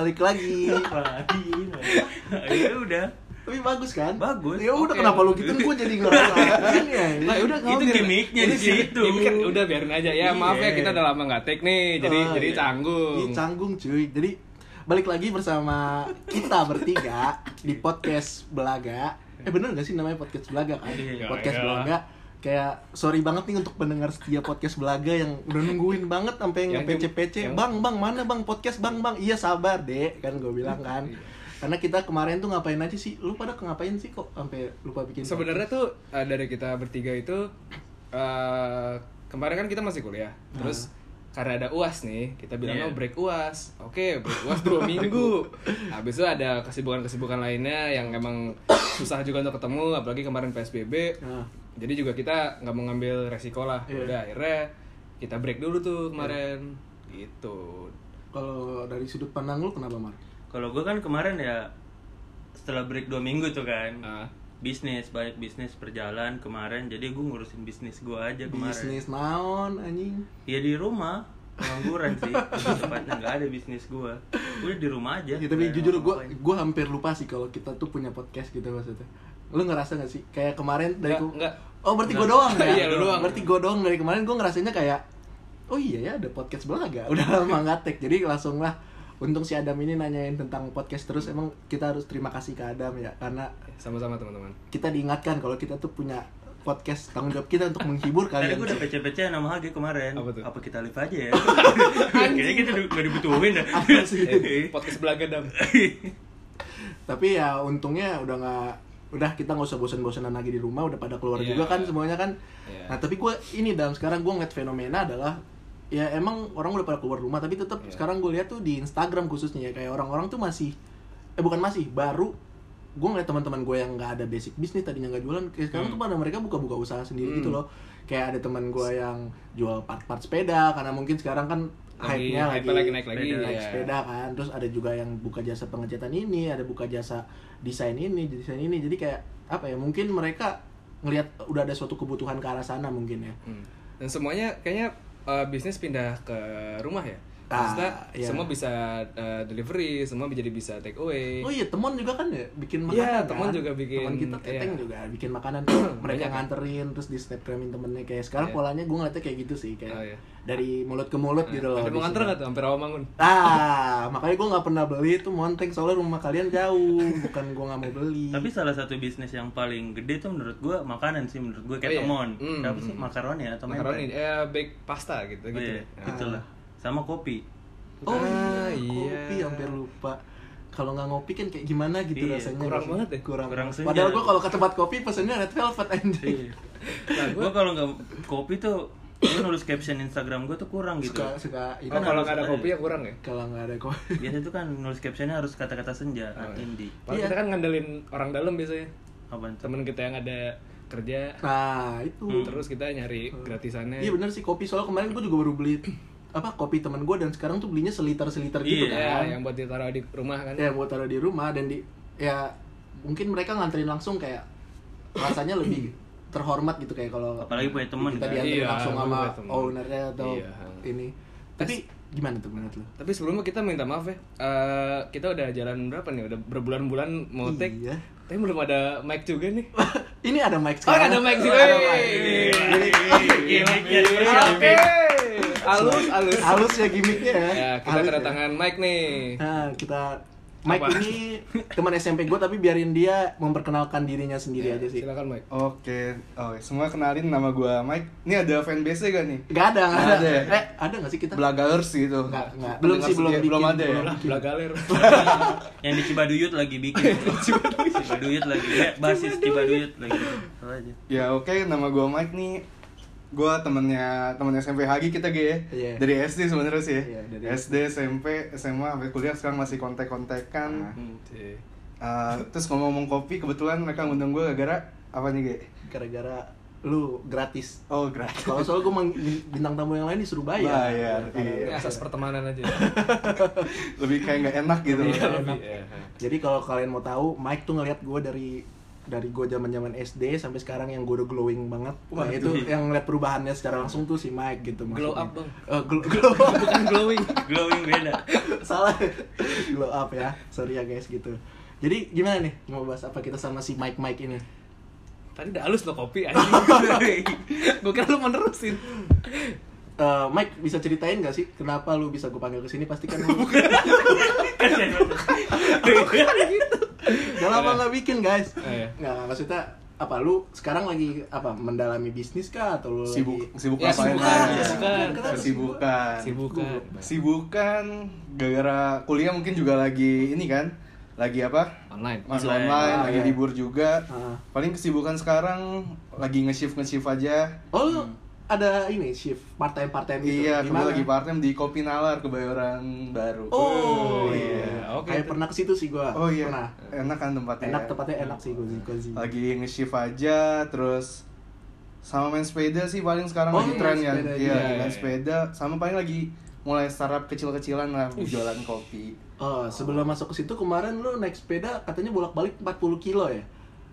balik lagi. Apalagi Ya udah. Tapi bagus kan? Bagus. Ya udah Oke. kenapa lu gitu gue jadi ngerasa ya. Nah, udah Itu gimmicknya di situ. Ini kan udah biarin aja ya. Maaf ya kita udah lama nggak take nih. Jadi Oh, jadi iya. canggung. Canggung cuy. Jadi balik lagi bersama kita bertiga di podcast Belaga. Eh bener gak sih namanya podcast Belaga kan? Iya, podcast. Belaga. Kayak sorry banget nih untuk pendengar setia podcast Belaga yang udah nungguin banget sampai Yang yang- Bang, bang, mana bang podcast bang, bang? Iya sabar deh, kan gue bilang kan. Iya. Karena kita kemarin tuh ngapain aja sih? Lu pada ngapain sih kok sampai lupa bikin Sebenarnya tuh eh, dari kita bertiga itu eh, kemarin kan kita masih kuliah. Terus karena ada UAS nih, kita bilang Iya. oh break UAS. Oke, break UAS dua minggu. Habis itu ada kesibukan-kesibukan lainnya yang emang susah juga untuk ketemu, apalagi kemarin PSBB. Nah, Jadi juga kita nggak mau ngambil resiko lah. Iya. Udah akhirnya kita break dulu tuh kemarin. Gitu. kalau dari sudut pandang lu kenapa, Mar? Kalau gue kan kemarin ya setelah break dua minggu tuh kan. Ah. Bisnis, banyak bisnis berjalan kemarin. Jadi gue ngurusin bisnis gue aja kemarin. Bisnis naon anjing? Ya di rumah pengangguran sih lebih tepatnya nggak ada bisnis gue udah di rumah aja Ya, tapi jujur gue gue hampir lupa sih kalau kita tuh punya podcast gitu maksudnya. Lu ngerasa gak sih kayak kemarin dari Nggak, ku- nggak. Oh berarti gue Nggak. doang ya? Iya, lu doang. Berarti gue doang dari kemarin gue ngerasanya kayak oh iya ya ada podcast belaga. Udah lama nggak take jadi langsung lah. Untung si Adam ini nanyain tentang podcast terus emang kita harus terima kasih ke Adam ya karena Sama-sama teman-teman. kita diingatkan kalau kita tuh punya podcast tanggung jawab kita untuk menghibur Tadi kalian. gue udah PC-PC nama HG kemarin Apa tuh? kita live aja ya? Kayaknya kita udah gak dibutuhin dah Apa sih? Eh, podcast belaga dam. tapi ya untungnya udah nggak udah kita nggak usah bosan-bosanan lagi di rumah udah pada keluar Iya. juga kan semuanya kan Iya. nah tapi gue ini dalam sekarang gue ngeliat fenomena adalah ya emang orang udah pada keluar rumah tapi tetap Iya. sekarang gue lihat tuh di Instagram khususnya ya kayak orang-orang tuh masih eh bukan masih baru gue ngeliat teman-teman gue yang nggak ada basic bisnis tadinya nggak jualan kayak sekarang Hmm. tuh pada mereka buka-buka usaha sendiri Hmm. gitu loh kayak ada teman gue yang jual part-part sepeda karena mungkin sekarang kan Lagi hype-nya hype-nya lagi naik lagi, naik iya. sepeda kan terus ada juga yang buka jasa pengecatan ini ada buka jasa desain ini desain ini jadi kayak apa ya mungkin mereka ngelihat udah ada suatu kebutuhan ke arah sana mungkin ya Hmm. Dan semuanya kayaknya eh, bisnis pindah ke rumah ya. Ah, Maksudnya iya. semua bisa eh, delivery, semua jadi bisa take away. oh iya temon juga kan ya bikin makanan Iya, kan? Temon juga bikin, teman kita teteng iya. juga bikin makanan mereka Banyak kan? nganterin terus di snapgramin temennya kayak sekarang Iya. polanya gue ngeliatnya kayak gitu sih kayak Oh, iya. dari mulut ke mulut gitu loh Sampai mau nganter nggak tuh? Sampai Rawamangun. ah makanya gue nggak pernah beli itu monteng soalnya rumah kalian jauh bukan gue nggak mau beli Tapi salah satu bisnis yang paling gede tuh menurut gue makanan sih menurut gue kayak Oh, iya. temon Hmm, Apa sih hmm. makaroni atau Makaroni, eh bake pasta gitu Oh, gitu. iya, ya. itulah sama kopi Oh Ah, iya, iya. kopi hampir lupa. Kalau nggak ngopi kan kayak gimana gitu Iya, rasanya. kurang banget ya? Kurang. Kurang senja. Padahal gua kalau ke tempat kopi pesennya red velvet anjing. Iya. Nah, gua- gue kalau nggak kopi tuh gue nulis caption Instagram gue tuh kurang gitu Suka suka ini Oh, kalau nggak ada kopi ya kurang ya. kalau nggak ada kopi. biasa tuh kan nulis captionnya harus kata-kata senja Oh, anak iya. indie Padahal Iya. kita kan ngandelin orang dalam biasanya. apa tuh Temen kita yang ada kerja, Nah, itu. Hmm. terus kita nyari gratisannya. Iya bener sih kopi soalnya kemarin gua juga baru beli apa kopi teman gua dan sekarang tuh belinya seliter-seliter gitu Iya, kan. Ya, yang buat ditaruh di rumah kan. Ya buat taruh di rumah dan di ya mungkin mereka nganterin langsung kayak rasanya lebih terhormat gitu kayak kalau Apalagi punya temen kita kan. dianterin Iya, langsung sama ownernya atau Iya. ini. Tapi gimana tuh menurut lu? Tapi sebelumnya kita minta maaf ya. Eh, kita udah jalan berapa nih? Udah berbulan-bulan mau take. Iya. Tapi belum ada mic juga nih. Ini ada mic Oh, sekarang. ada mic sih. Ada wey. mic. Gimmick- gimmicknya seperti Oke. apa? Halus, halus. Halus ya gimmicknya ya. Ya, kita Halus kedatangan mic nih. Nah, kita Mike Apa? ini teman SMP gue tapi biarin dia memperkenalkan dirinya sendiri aja sih. Silakan mic. Oke, oh, semua kenalin nama gua Mike. Ini ada fanbase gak nih? Gak ada, gak Nggak ada. ada ya? Eh, ada gak sih kita? Belagers gitu. Nggak, nggak. Belum sih, belum bikin, belum ada ya. belagaler. yang di Cibaduyut lagi bikin Cibaduyut lagi ya basis Cibaduyut lagi Ya oke, nama gua Mike nih. Gua temennya temen SMP Hagi kita Ge ya. Iya. Dari SD sebenarnya sih. Iya, dari SD, SMP, SMA sampai kuliah sekarang masih kontak-kontakan. Hmm. Eh, terus ngomong-ngomong kopi, kebetulan mereka ngundang gua gara-gara apa nih Ge? Gara-gara lu gratis. Oh, gratis. Kalau soal gue bintang tamu yang lain disuruh bayar. Bayar, iya. Asas pertemanan aja. Lebih kayak nggak enak gitu. Iya, Iya. lebih, iya. Jadi kalau kalian mau tahu, Mike tuh ngeliat gue dari dari gue zaman zaman SD sampai sekarang yang gue udah glowing banget. Nah, Waduh. itu yang ngeliat perubahannya secara langsung tuh si Mike gitu. Glow maksudnya. up, Bang. Eh, glow, glow up. Bukan glowing. glowing beda salah glow up ya sorry ya guys gitu jadi gimana nih mau bahas apa kita sama si Mike Mike ini Tadi udah halus lo kopi anjing. Gue kira lu mau nerusin. Eh, Mike bisa ceritain gak sih kenapa lu bisa gue panggil ke sini pasti kan lu Kasihan banget. Udah lama nggak bikin guys Oh, iya. nggak nggak, maksudnya apa lu sekarang lagi apa mendalami bisnis kah atau lu sibuk lagi sibuk Ya, ngapain sibukan, aja? sibukan. Kenapa Sibukan. sibukan gara-gara kuliah mungkin juga lagi ini kan lagi apa Online. masih Online. online, Ah, lagi iya. libur juga Ah. paling kesibukan sekarang lagi nge-shift nge-shift aja oh lu ada ini shift part time part time gitu. Iya Gimana? lagi part time di Kopi Nalar kebayoran baru. Oh iya. iya. Oke, kayak itu. pernah ke situ sih gua. Oh iya. Pernah. Enak kan tempatnya enak tempatnya enak sih cozy cozy lagi nge-shift aja terus sama main sepeda sih paling sekarang Oh, lagi tren ya iya main sepeda. Sama paling lagi mulai startup kecil-kecilan lah jualan kopi. Oh sebelum masuk ke situ kemarin lu naik sepeda katanya bolak balik 40 kilo ya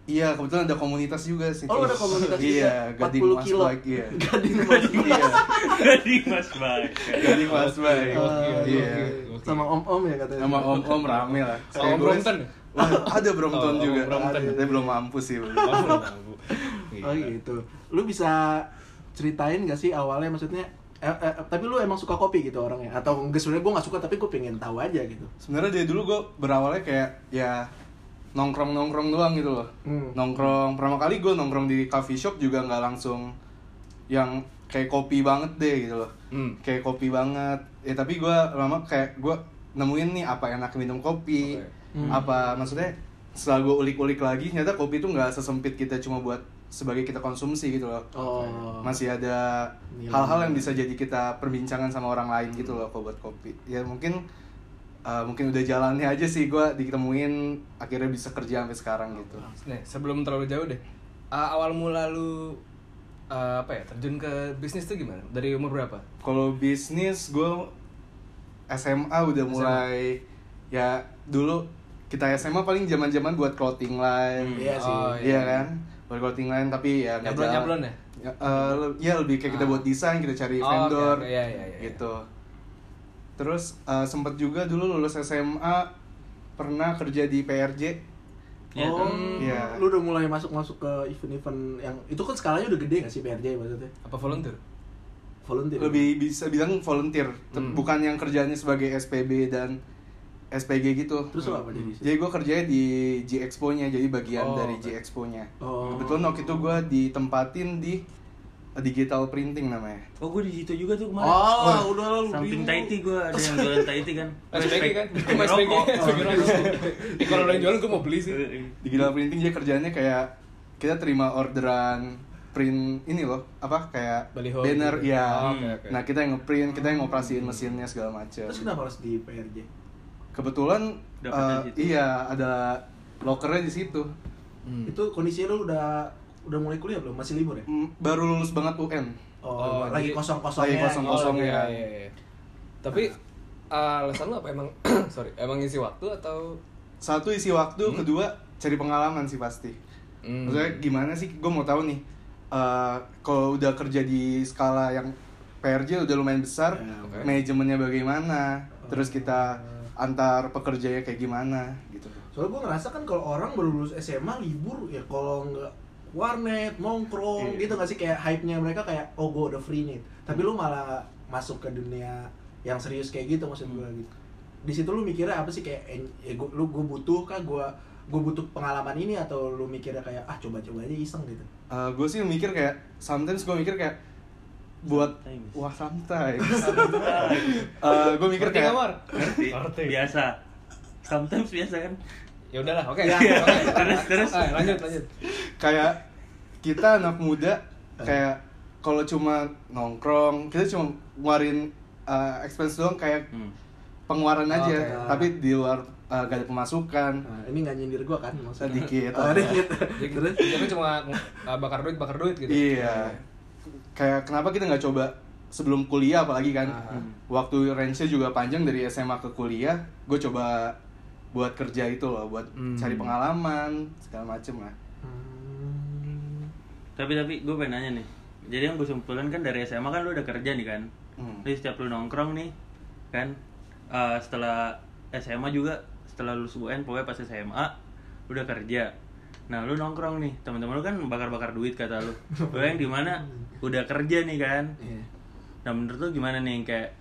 iya kebetulan ada komunitas juga sih oh ada komunitas iya juga? Gading 40 Mas kilo. Bike iya. Gading mas iya. Gading Mas Bak. Gading Mas Bike iya. Sama om om ya katanya? Sama om om rame lah. Sama Om Brompton? Wah, ada Brompton Oh, juga. Om Brompton. tapi belum mampu sih belum Oh, oh gitu. Lu bisa ceritain gak sih awalnya? Maksudnya eh, eh, tapi lu emang suka kopi gitu orangnya? Atau enggak sebenarnya gue nggak suka tapi gue pengen tahu aja gitu. Sebenarnya dari dulu gue berawalnya kayak ya nongkrong nongkrong doang gitu loh. Hmm. nongkrong. Pertama kali gue nongkrong di coffee shop juga nggak langsung yang kayak kopi banget deh gitu loh. Hmm. kayak kopi banget. Ya tapi gue lama kayak gue nemuin nih apa enak minum kopi. Oke. Hmm. apa maksudnya setelah gue ulik-ulik lagi ternyata kopi itu nggak sesempit kita cuma buat sebagai kita konsumsi gitu loh. Oh. Masih ada hal-hal yang bisa jadi kita perbincangan sama orang lain gitu loh kalau buat kopi. Ya mungkin uh, mungkin udah jalannya aja sih gue ditemuin akhirnya bisa kerja sampai sekarang gitu Nih, sebelum terlalu jauh deh. uh, awal mula lu uh, apa ya terjun ke bisnis tuh gimana? Dari umur berapa? kalau bisnis gue SMA udah mulai ya dulu kita SMA paling zaman-zaman buat clothing line Iya sih. Oh, iya kan buat clothing line tapi ya nggak Nyablon jalan. nyablon ya? Ya, eh, le- ya lebih kayak kita Ah. buat desain kita cari Oh, vendor oke, oke. Iya, iya, iya. gitu terus eh, sempet juga dulu lulus SMA pernah kerja di PRJ Iya, oh. Iya. lu udah mulai masuk-masuk ke event-event yang itu kan skalanya udah gede gak sih PRJ maksudnya? Apa volunteer? Volunteer. lebih bisa bilang volunteer Te- Hmm. bukan yang kerjanya sebagai SPB dan SPG gitu Terus lu apa jadi? jadi gue kerjanya di G Expo nya jadi bagian Oh, dari. G Expo nya Oh. kebetulan waktu itu gue ditempatin di digital printing namanya Oh, gue di situ juga tuh kemarin. Oh, udah lu Samping. Taiti gue ada yang jualan Taiti kan. Kan? Mas SPG. rokok. SPG rokok. Eh, Kalau ada yang jualan gue mau beli sih. digital printing dia kerjanya kayak kita terima orderan print ini loh apa kayak Baliho banner gitu. ya Oh, oke, oke. nah kita yang ngeprint kita yang ngoperasiin mesinnya segala macam Terus kenapa harus di PRJ? kebetulan eh, situ. iya ada lokernya di situ Hmm. Itu kondisinya lu udah udah mulai kuliah belum? Masih libur ya? Mm, baru lulus banget UN Oh, Oh, lagi jadi- kosong-kosongnya. lagi kosong-kosong. Oh, ya. iya, iya, iya. Tapi uh, alasan lu apa emang sorry, emang ngisi waktu atau satu isi waktu kedua cari pengalaman sih pasti Hmm. maksudnya gimana sih gue mau tahu nih eh, kalau udah kerja di skala yang PRJ udah lumayan besar Ya, oke. manajemennya bagaimana terus kita antar pekerjanya kayak gimana gitu Soalnya gue ngerasa kan kalau orang baru lulus SMA libur ya kalau nggak warnet, nongkrong Iya. gitu nggak sih kayak hype-nya mereka kayak oh gue udah free nih. Tapi lu malah masuk ke dunia yang serius kayak gitu maksud gue gitu. Di situ lu mikirnya apa sih kayak en- ya gua, lu gue butuh kah gue gue butuh pengalaman ini atau lu mikirnya kayak ah coba-coba aja iseng gitu. gue Eh, sih mikir kayak sometimes gue mikir kayak buat Sometimes. wah sometimes gue mikir Ngerti kayak. Ngerti. Biasa. Sometimes biasa kan. Ya udahlah, oke. Ya. Oke. Terus, terus. Ah, lanjut, lanjut. kayak kita anak muda kayak kalau cuma nongkrong kita cuma ngeluarin uh, expense doang kayak Hmm. pengeluaran aja Oke. tapi di luar uh, gak ada pemasukan Nah, ini nggak nyindir gue kan maksudnya. Sedikit. Oh, dikit. Jadi Terus jadi cuma uh, bakar duit, bakar duit gitu. iya kayak kenapa kita nggak coba sebelum kuliah apalagi kan Ah. waktu range-nya juga panjang dari SMA ke kuliah gue coba buat kerja itu loh buat Hmm. cari pengalaman segala macem lah Hmm. Tapi tapi gue pengen nanya nih. Jadi yang gue simpulin kan dari SMA kan lu udah kerja nih kan. Hmm. Jadi setiap lu nongkrong nih kan eh, setelah SMA juga setelah lulus UN pokoknya pas SMA udah kerja nah lu nongkrong nih teman-teman lu kan bakar-bakar duit kata lu lu yang di mana udah kerja nih kan Iya. nah menurut lu gimana nih kayak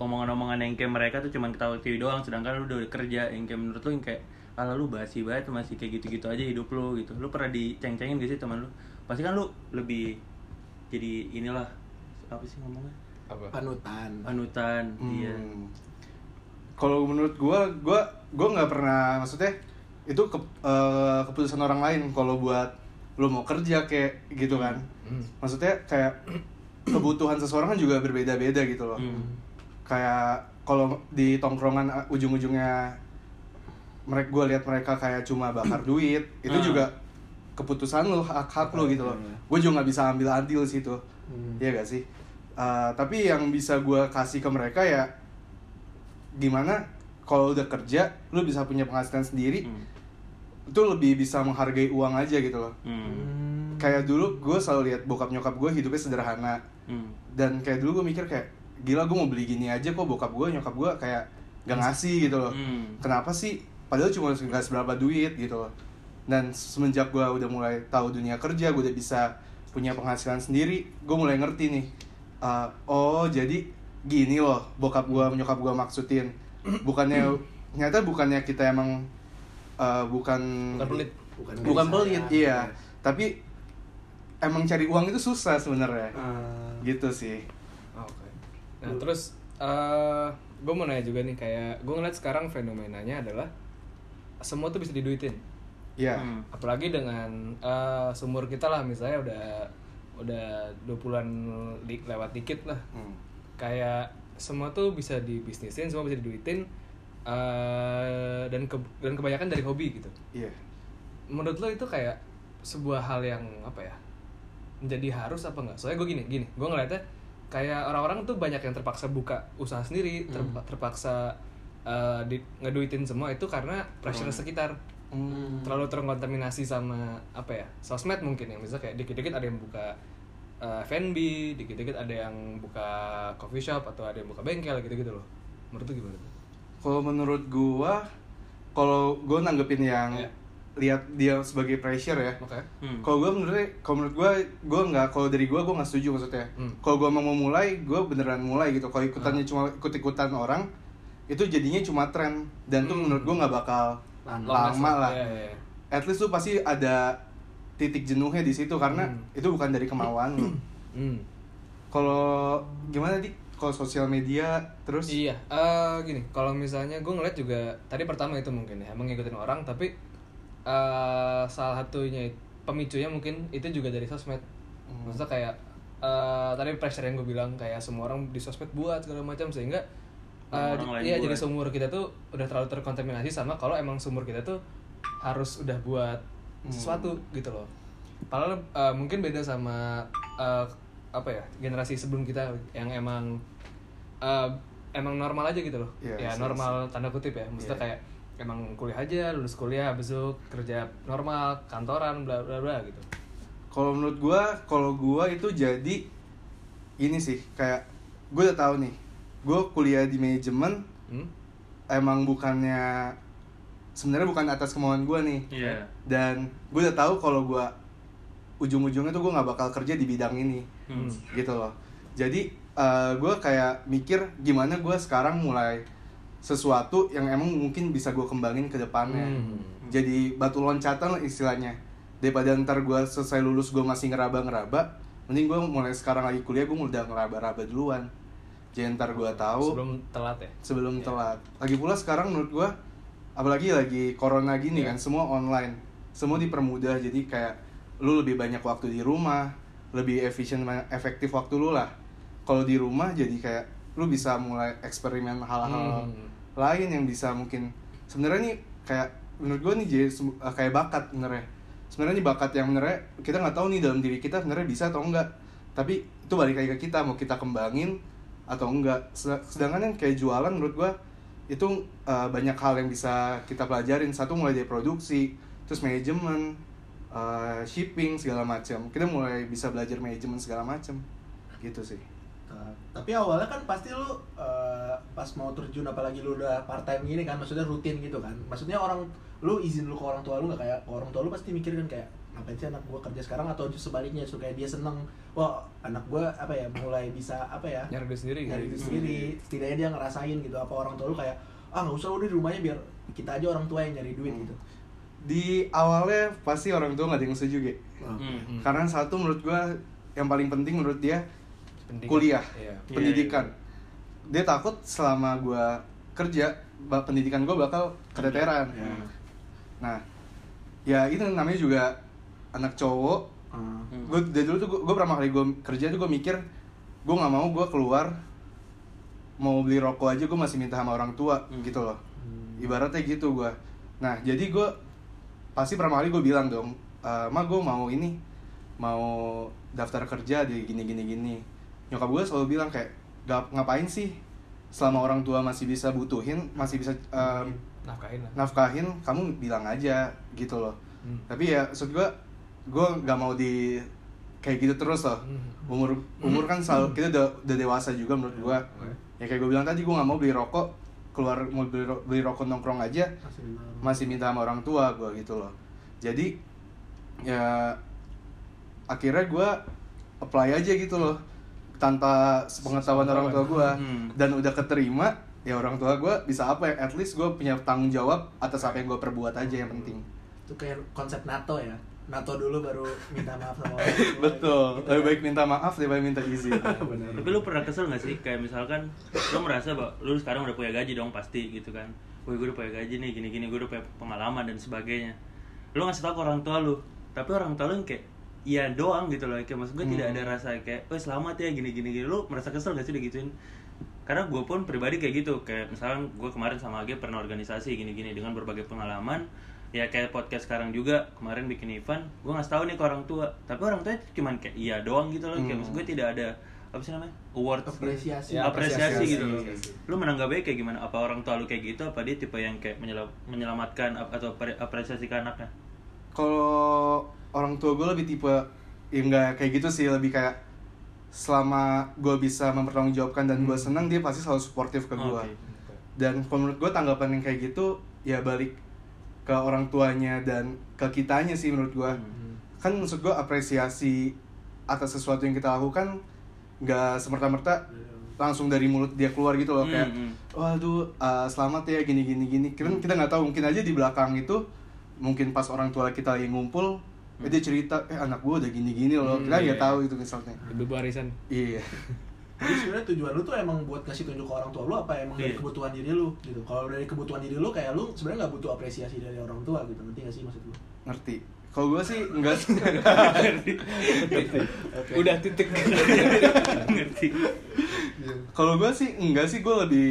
omongan-omongan yang kayak mereka tuh cuman ketawa TV doang sedangkan lu udah kerja yang kayak menurut lu yang kayak ala lu basi banget masih kayak gitu-gitu aja hidup lu gitu lu pernah diceng-cengin gak sih teman lu pasti kan lu lebih jadi inilah apa sih ngomongnya apa panutan panutan iya Hmm. Kalau menurut gua, gua gua nggak pernah maksudnya itu ke, eh, keputusan orang lain kalau buat lu mau kerja kayak gitu kan. Hmm. Maksudnya kayak kebutuhan seseorang kan juga berbeda-beda gitu loh. Hmm. Kayak kalau di tongkrongan eh, ujung-ujungnya mereka gua lihat mereka kayak cuma bakar duit, itu Ah. juga keputusan lu hak hak lu gitu loh. Gue juga nggak bisa ambil andil situ. Hmm. Iya gak sih? Uh, tapi yang bisa gue kasih ke mereka ya gimana kalau udah kerja lu bisa punya penghasilan sendiri Hmm. itu lebih bisa menghargai uang aja gitu loh Hmm. Hmm. kayak dulu gue selalu lihat bokap nyokap gue hidupnya sederhana Hmm. dan kayak dulu gue mikir kayak gila gue mau beli gini aja kok bokap gue nyokap gue kayak gak ngasih gitu loh. Hmm. kenapa sih? Padahal cuma nggak seberapa duit gitu loh. Dan semenjak gue udah mulai tahu dunia kerja gue udah bisa punya penghasilan sendiri gue mulai ngerti nih uh, oh jadi gini loh bokap gue nyokap gue maksudin. Bukannya ternyata bukannya kita emang uh, bukan bukan pelit. Bukan bukan pelit. ya. iya. Tapi emang cari uang itu susah sebenarnya. Ah. gitu sih. Nah terus eh gue mau nanya juga nih kayak gue ngeliat sekarang fenomenanya adalah semua tuh bisa diduitin. Iya Hmm. Apalagi dengan eh, sumur kita lah misalnya udah udah 20-an di- lewat dikit lah. Hmm. Kayak semua tuh bisa dibisnisin, semua bisa diduitin eh dan ke- dan kebanyakan dari hobi gitu. iya Menurut lo itu kayak sebuah hal yang apa ya? menjadi harus apa enggak? Soalnya gue gini, gini, gue ngeliatnya kayak orang-orang tuh banyak yang terpaksa buka usaha sendiri, ter- terpaksa eh, di- ngeduitin semua itu karena pressure sekitar Hmm. terlalu terkontaminasi sama apa ya sosmed mungkin ya misalnya kayak dikit-dikit ada yang buka eh, F&B, dikit-dikit ada yang buka coffee shop atau ada yang buka bengkel gitu-gitu loh. Menurut lu gimana? Kalau menurut gua, kalau gua nanggepin yang Iya. Lihat dia sebagai pressure ya. Oke. Hmm. Kalau gua menurut kalau menurut gua, gua nggak kalau dari gua gua nggak setuju maksudnya. Hmm. Kalau gua emang mau mulai, gua beneran mulai gitu. Kalau ikutannya cuma ikut-ikutan orang, itu jadinya cuma tren dan tuh Hmm. menurut gua nggak bakal Lama. lama lah. Iya, iya, iya. At least tuh pasti ada titik jenuhnya di situ karena Hmm. itu bukan dari kemauan lu. Hmm. Kalau gimana di kalau sosial media terus Iya, eh gini, kalau misalnya gue ngeliat juga tadi pertama itu mungkin ya, emang ngikutin orang, tapi eh salah satunya pemicunya mungkin itu juga dari sosmed. Hmm. Maksudnya kayak eh tadi pressure yang gue bilang kayak semua orang di sosmed buat segala macam sehingga eh, lain iya jadi sumur kita tuh udah terlalu terkontaminasi sama kalau emang sumur kita tuh harus udah buat Hmm. sesuatu gitu loh. Padahal eh, mungkin beda sama eh, apa ya generasi sebelum kita yang emang eh, emang normal aja gitu loh. Iya, ya sih, normal tanda kutip ya. Maksudnya Iya. kayak emang kuliah aja, lulus kuliah, besok kerja normal, kantoran, bla bla bla gitu. Kalau menurut gua, kalau gua itu jadi ini sih kayak gue udah tahu nih, gue kuliah di manajemen Hmm? emang bukannya sebenarnya bukan atas kemauan gua nih Iya. dan gue udah tahu kalau gua ujung-ujungnya tuh gue nggak bakal kerja di bidang ini Hmm. gitu loh jadi eh, gua kayak mikir gimana gua sekarang mulai sesuatu yang emang mungkin bisa gue kembangin ke depannya Hmm. jadi batu loncatan lah istilahnya daripada ntar gue selesai lulus gue masih ngeraba-ngeraba mending gue mulai sekarang lagi kuliah gue udah ngeraba-raba duluan jadi ntar gue tahu Sebelum telat ya. sebelum Iya. telat lagi pula sekarang menurut gue apalagi lagi corona gini Iya. kan semua online semua dipermudah jadi kayak lu lebih banyak waktu di rumah lebih efisien efektif waktu lu lah kalau di rumah jadi kayak lu bisa mulai eksperimen hal-hal Hmm. Lain yang bisa mungkin sebenarnya nih kayak menurut gue nih jadi eh, kayak bakat sebenarnya. Sebenarnya nih bakat yang sebenarnya kita nggak tahu nih dalam diri kita sebenarnya bisa atau enggak tapi itu balik lagi ke kita mau kita kembangin atau enggak Sed- sedangkan yang kayak jualan menurut gue itu eh, banyak hal yang bisa kita pelajarin. Satu mulai dari produksi terus manajemen eh, shipping segala macam. Kita mulai bisa belajar manajemen segala macam. Gitu sih Uh, tapi awalnya kan pasti lu uh, pas mau terjun apalagi lu udah part time gini kan maksudnya rutin gitu kan maksudnya orang lu izin lu ke orang tua lu nggak kayak ke orang tua lu pasti mikir kan kayak ngapain sih anak gua kerja sekarang atau justru sebaliknya justru kayak dia seneng wah anak gua apa ya mulai bisa apa ya nyari duit sendiri nyari gitu. duit sendiri setidaknya dia ngerasain gitu apa orang tua lu kayak ah nggak usah udah di rumahnya biar kita aja orang tua yang nyari duit Hmm. gitu di awalnya pasti orang tua nggak ada yang setuju. Wah. Hmm. Hmm. karena satu menurut gua yang paling penting menurut dia Pendidikan. kuliah Iya. Iya, pendidikan dia takut selama gua kerja pendidikan gua bakal keteteran Iya. nah ya itu namanya juga anak cowok Hmm. Gue dari dulu tuh gue pertama kali gue kerja tuh gue mikir gue nggak mau gue keluar mau beli rokok aja gue masih minta sama orang tua Hmm. gitu loh Hmm. ibaratnya gitu gue nah jadi gue pasti pertama kali gue bilang dong "Eh, ma gue mau ini mau daftar kerja di gini gini gini nyokap gue selalu bilang kayak "Gap- ngapain sih selama orang tua masih bisa butuhin masih bisa eh, Nafkahin lah. nafkahin kamu bilang aja gitu loh. Hmm. tapi ya maksud gue gue nggak mau di kayak gitu terus loh. Hmm. umur umur kan selalu kita udah, udah dewasa juga menurut gue ya kayak gue bilang tadi gue nggak mau beli rokok keluar mau beli, ro- beli rokok nongkrong aja masih minta sama orang. tua gue gitu loh. Jadi ya akhirnya gue apply aja gitu loh tanpa pengetahuan orang tua gue Hmm. dan udah keterima ya orang tua gue bisa apa ya at least gue punya tanggung jawab atas apa yang gue perbuat aja yang penting. Itu kayak konsep NATO ya. NATO dulu baru minta maaf sama orang tua, betul. Gitu lebih kan. baik minta maaf daripada minta izin. Benar. Tapi lu pernah kesel gak sih? Kayak misalkan lu merasa bahwa lu sekarang udah punya gaji dong pasti gitu kan. Wih gue udah punya gaji nih gini-gini gue udah punya pengalaman dan sebagainya. Lu ngasih tau ke orang tua lu Tapi orang tua lu yang kayak Iya doang gitu loh. Kayak maksud gue tidak Hmm. ada rasa kayak Wih selamat ya gini-gini. Gini Lu merasa kesel gak sih digituin? Karena gue pun pribadi kayak gitu. Kayak misalkan gue kemarin sama Age pernah organisasi gini-gini Dengan berbagai pengalaman. Ya kayak podcast sekarang juga Kemarin bikin event. Gue ngasih tahu nih ke orang tua. Tapi orang tua cuman kayak iya doang gitu loh. Kayak Hmm. maksud gue tidak ada apa sih namanya? Award. Apresiasi. Ya, apresiasi, apresiasi. gitu loh. Lu menanggapi kayak gimana? Apa orang tua lu kayak gitu? Apa dia tipe yang kayak menyelam- menyelamatkan atau apre- apresiasi ke anaknya? Kalau orang tua gue lebih tipe ya nggak kayak gitu sih lebih kayak selama gue bisa mempertanggungjawabkan dan gue senang dia pasti selalu suportif ke gue Oke. dan menurut gue tanggapan yang kayak gitu ya balik ke orang tuanya dan ke kitanya sih menurut gue Hmm. kan maksud gue apresiasi atas sesuatu yang kita lakukan nggak semerta-merta langsung dari mulut dia keluar gitu loh Hmm, kayak hmm. waduh uh, selamat ya gini gini gini kita kita nggak tahu mungkin aja di belakang itu mungkin pas orang tua kita lagi ngumpul eh, dia cerita eh anak gue udah gini gini loh Hmm, kita nggak iya. tahu itu misalnya Ibu arisan. iya Jadi sebenarnya tujuan lu tuh emang buat ngasih tunjuk ke orang tua lu apa emang dari Iya. kebutuhan diri lu gitu. Kalau dari kebutuhan diri lu kayak lu sebenarnya nggak butuh apresiasi dari orang tua gitu. Ngerti gak sih maksud lu? ngerti kalau gue sih enggak sih Oke. Udah titik. ngerti kalau gue sih enggak sih gue lebih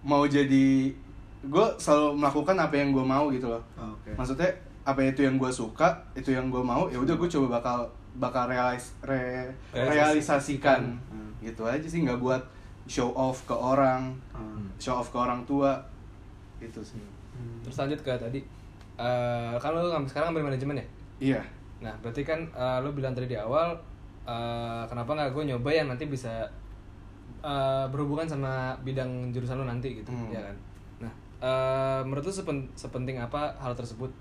mau jadi gue selalu melakukan apa yang gue mau gitu loh Oh, Oke. maksudnya apa itu yang gue suka itu yang gue mau ya udah gue coba bakal bakal realis re- realisasikan Hmm. gitu aja sih nggak buat show off ke orang Hmm. show off ke orang tua gitu sih Hmm. Terus lanjut ke tadi. Eh kan sekarang ambil manajemen ya? iya Nah, berarti kan eh, lu bilang tadi di awal eh, kenapa nggak gue nyoba yang nanti bisa eh, berhubungan sama bidang jurusan lu nanti gitu, Hmm. ya kan? Nah, eh, menurut lu sepen- sepenting apa hal tersebut?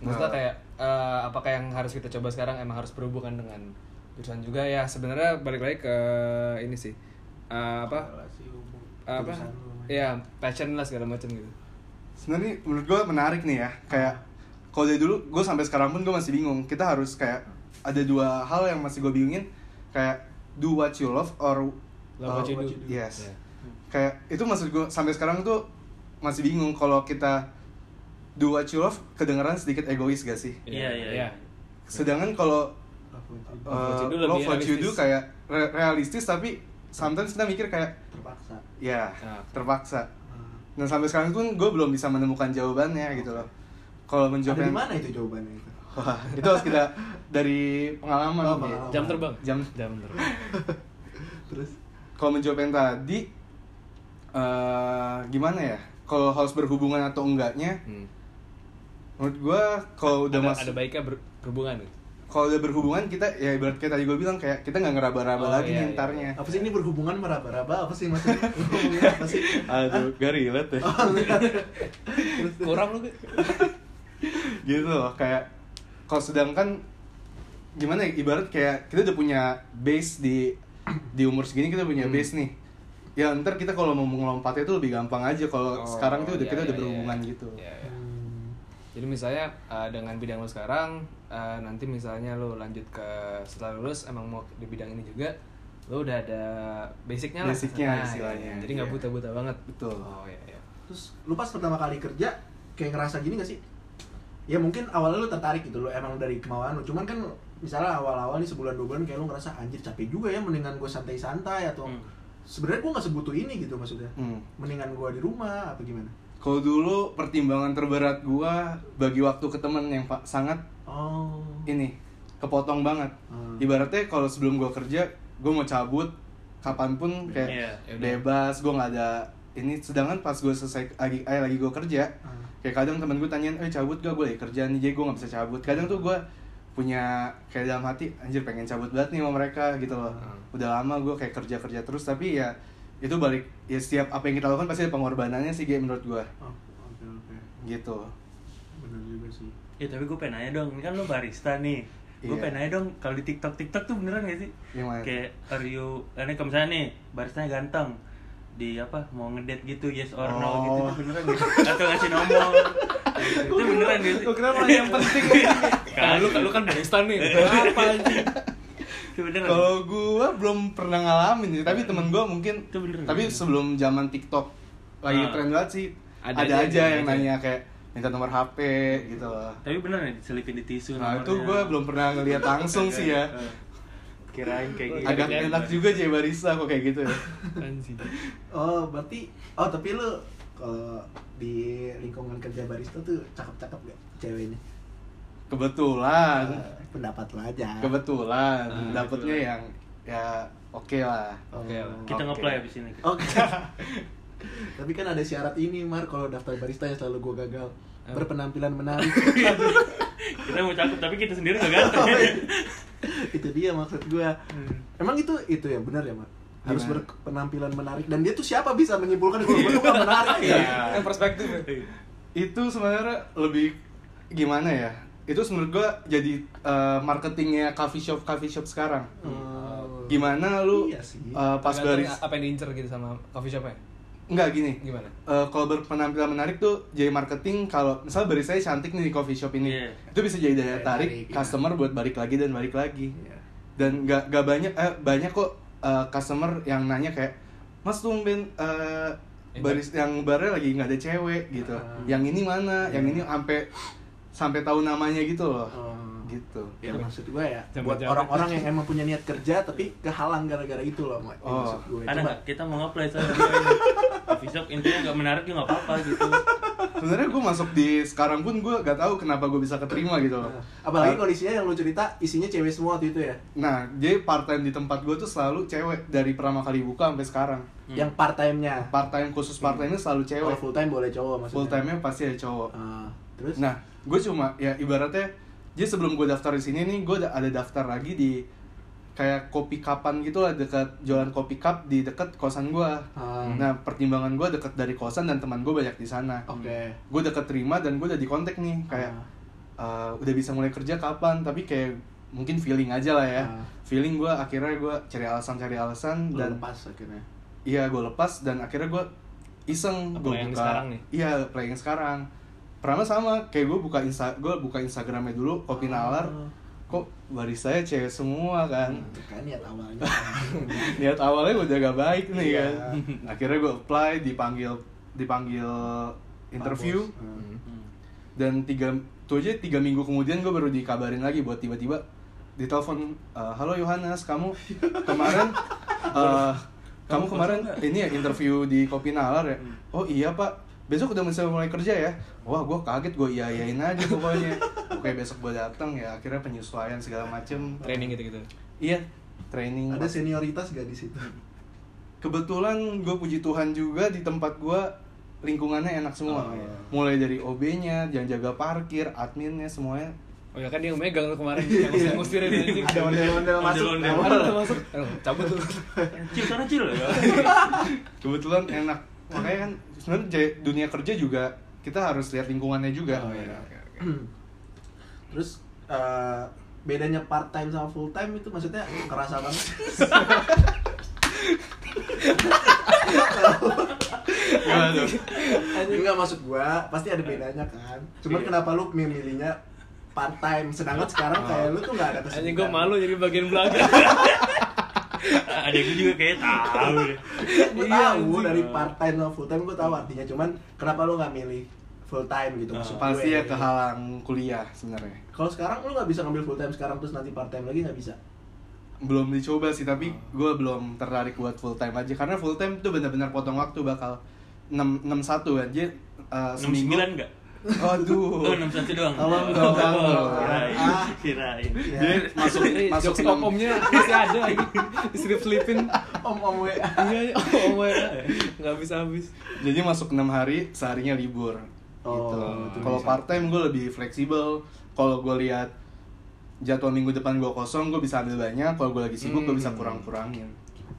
Maksudnya Nah. kayak eh, apakah yang harus kita coba sekarang emang harus berhubungan dengan jurusan juga ya? Sebenarnya balik lagi ke ini sih. Eh, apa? Relasi hubung- Apa? Ya, passion lah segala macam gitu. sebenarnya menurut gue menarik nih ya kayak kalau dari dulu gue sampai sekarang pun gue masih bingung kita harus kayak ada dua hal yang masih gue bingungin kayak do what you love or Love what uh, you do. yes Ya. kayak itu maksud gue sampai sekarang tuh masih bingung kalau kita do what you love kedengeran sedikit egois gak sih Iya, iya, iya. sedangkan kalau uh, love what you do kayak re- realistis tapi sometimes kita mikir kayak terpaksa. ya Ah. terpaksa Hmm. dan sampai sekarang pun gue belum bisa menemukan jawabannya gitu loh kalau Ada menjawab di yang mana itu jawabannya itu? Wah, itu harus kita dari pengalaman Oh, pengalaman. Jam terbang. jam Jam terbang. Terus kalau menjawab yang tadi eh gimana ya kalau harus berhubungan atau enggaknya Hmm. Menurut gue kalau udah ada, masuk ada baiknya ber- berhubungan gitu. kalau udah berhubungan kita ya ibarat kayak tadi gue bilang kayak kita nggak ngeraba-raba Oh, lagi iya, iya, ntarnya apa sih ini berhubungan meraba-raba? Apa sih maksudnya? Apa sih? Aduh gak relate ya. Oh, enggak. kurang lu gitu loh kayak kalau sedangkan gimana ya ibarat kayak kita udah punya base di di umur segini kita punya Hmm. base nih. Ya ntar kita kalau mau ngelompatnya itu lebih gampang aja. Kalau Oh, sekarang tuh udah iya, kita iya, udah iya. berhubungan gitu. Iya, iya. Jadi misalnya uh, dengan bidang lo sekarang, uh, nanti misalnya lo lanjut ke setelah lulus emang mau di bidang ini juga, lo udah ada basicnya lah. Basicnya Nah, istilahnya, iya. Jadi nggak iya. buta-buta banget. Betul. Oh iya iya. terus lu pas pertama kali kerja kayak ngerasa gini gak sih ya mungkin awalnya lu tertarik gitu lo emang dari kemauan lu cuman kan misalnya awal-awal nih sebulan dua bulan kayak lu ngerasa anjir capek juga ya mendingan gue santai-santai atau Hmm. sebenarnya gue nggak sebutuh ini gitu maksudnya Hmm. mendingan gue di rumah apa gimana Kalau dulu pertimbangan terberat gua bagi waktu ke temen yang sangat oh ini kepotong banget. Hmm. Ibaratnya kalau sebelum gua kerja, gua mau cabut kapan pun kayak Iya, ya udah. bebas, gua nggak ada ini. Sedangkan pas gua selesai lagi eh, lagi gua kerja, Hmm. kayak kadang temen gue tanyain, eh cabut gak gue lagi kerja nih, jadi gue nggak bisa cabut. Kadang tuh gua punya kayak dalam hati, anjir pengen cabut banget nih sama mereka gitu loh. Hmm. Udah lama gua kayak kerja kerja terus, tapi ya itu balik ya setiap apa yang kita lakukan pasti ada pengorbanannya sih kayak menurut gua oh oke oke gitu. benar juga sih Ya tapi gue pengen nanya dong, ini kan lo barista nih Gue Iya. pengen nanya dong, kalau di TikTok, TikTok tuh beneran gak sih? Gimana? Kayak, are you, ini kalau misalnya nih, baristanya ganteng di apa mau ngedate gitu yes or no Oh. gitu itu beneran gitu atau ngasih nomor itu beneran gitu Lu kira yang penting Nah, lu, lu kan barista nih. Apa anjing? Kalau gua belum pernah ngalamin sih, tapi temen gua mungkin Itu bener. Tapi sebelum zaman TikTok lagi Ah. tren banget sih, Ada ada, aja, aja, yang aja. nanya kayak minta nomor HP gitu loh. tapi beneran ya diselipin di tisu Nah, itu gua belum pernah ngeliat langsung sih ya. Eh, kirain kayak gitu Agak enak juga jadi barista kok kayak gitu ya. Oh berarti oh tapi lu kalau di lingkungan kerja barista tuh cakep-cakep gak ceweknya Kebetulan, Eh, pendapat lo aja kebetulan Ah, dapetnya kebetulan. yang ya oke lah. Oke lah. kita Oke. ngeplay abis ini Oke. Tapi kan ada syarat ini, Mar, kalau daftar barista yang selalu gue gagal. Berpenampilan menarik. kita mau cakep tapi kita sendiri gak ganteng itu dia maksud gue. Emang itu itu ya benar ya, Mar? Harus Gimana? berpenampilan menarik dan dia tuh siapa bisa menyimpulkan kalau gue gak menarik ya? Iya. Yang perspektif ya. Itu sebenarnya lebih gimana ya? Itu menurut gua jadi uh, marketingnya coffee shop coffee shop sekarang. Oh. Gimana lu Iya sih. uh, pas baris apa yang diincer gitu sama coffee shopnya? Enggak gini. Gimana? Eh, kalau berpenampilan menarik tuh jadi marketing kalau misal barisnya cantik nih di coffee shop ini Iya. itu bisa jadi daya Daya tarik iya. customer buat balik lagi dan balik lagi Iya. dan nggak nggak banyak eh, banyak kok eh, customer yang nanya kayak mas tumben Yang baris yang barnya lagi nggak ada cewek gitu Ah. yang ini mana yang ini sampai sampai tahu namanya gitu loh Oh. gitu Ya maksud gue ya, Zaman- buat orang-orang yang emang punya niat kerja tapi kehalang gara-gara itu loh, Mak. Ya, Oh. maksud gue. ada Coba- nggak kita mau ngeplay soalnya dia ini coffee shop intinya nggak menarik juga nggak apa-apa gitu sebenarnya gue masuk di sekarang pun gue gak tahu kenapa gue bisa keterima gitu loh Nah, apalagi Eh, kondisinya yang lu cerita isinya cewek semua waktu itu ya. Nah, jadi part time di tempat gue tuh selalu cewek dari pertama kali buka sampai sekarang. Hmm. Yang part time-nya. Part time khusus part time selalu Kalau cewek. full time boleh cowok maksudnya. Full time-nya pasti ada cowok. Ah, terus? Nah, gue cuma ya ibaratnya jadi sebelum gue daftar di sini nih, gue ada daftar lagi di kayak kopi kapan gitu lah dekat jualan kopi cup di dekat kosan gue. Ah, Nah, pertimbangan gue dekat dari kosan dan teman gue banyak di sana. Oke. Gue deket terima dan gue udah di kontak nih kayak Ah. uh, udah bisa mulai kerja kapan tapi kayak mungkin feeling aja lah ya Ah. feeling gue akhirnya gue cari alasan cari alasan Lu dan lepas akhirnya. iya gue lepas dan akhirnya gue iseng gue yang buka sekarang nih? iya play yang sekarang pertama sama kayak gue buka insta gue buka instagramnya dulu kopi nalar Ah. kok baristanya cewek semua kan Itu kan niat awalnya. niat awalnya udah gak baik nih Iya. kan akhirnya gue apply dipanggil dipanggil interview. Ah. Hmm. dan tiga itu aja tiga minggu kemudian gue baru dikabarin lagi buat tiba-tiba ditelepon "Eh, halo Yohanes kamu kemarin eh, kamu kemarin ini ya interview di Kopi Nalar ya Hmm. oh iya pak besok udah bisa mulai kerja ya wah gue kaget gue iya iyain aja pokoknya oke besok gue datang ya akhirnya penyesuaian segala macem Training gitu-gitu. iya training Ada senioritas gak di situ? kebetulan gue puji Tuhan juga di tempat gue lingkungannya enak semua Oh, iya. mulai dari OB-nya yang jaga parkir adminnya semuanya Oh ya kan dia megang tuh kemarin yang Iya. ngusir-ngusirin anjing. Ada ondel-ondel masuk. Ondel-ondel. Udah masuk. Cabut tuh. Cil sana cil ya. kebetulan enak makanya kan sebenarnya dunia kerja juga kita harus lihat lingkungannya juga Oh iya, oke oke. Terus eh, bedanya part time sama full time itu maksudnya kerasa banget. Enggak maksud gua, pasti ada bedanya kan. Cuman Iya. kenapa lu memilihnya part time sedangkan sekarang kayak lu tuh nggak ada kesibukan. Anjing gue malu jadi bagian belakang. Ada gue juga kayak tahu. Gue Iya, tahu dari part time sama full time gue tahu artinya. Cuman kenapa lu nggak milih full time gitu maksud gue. pasti ya kehalang kuliah sebenarnya Kalau sekarang lu nggak bisa ngambil full time sekarang terus nanti part time lagi nggak bisa. belum dicoba sih tapi gue belum tertarik buat full time aja karena full time tuh benar-benar potong waktu bakal enam enam satu aja uh, Enam sembilan enggak? Aduh. Oh, enam satu doang. Tolong dong. Oh, kirain. Ah. Kirain. Ya. Dia masuk masuk jokes enam- om-omnya masih ada lagi. Diselip-selipin. Om-om WA. Iya, iya. om Enggak bisa habis. Jadi masuk enam hari seharinya libur. Oh, gitu. itu Kalau part time gue lebih fleksibel. Kalau gue lihat jadwal minggu depan gue kosong, gue bisa ambil banyak. Kalau gue lagi sibuk, gue bisa Hmm. kurang-kurangin.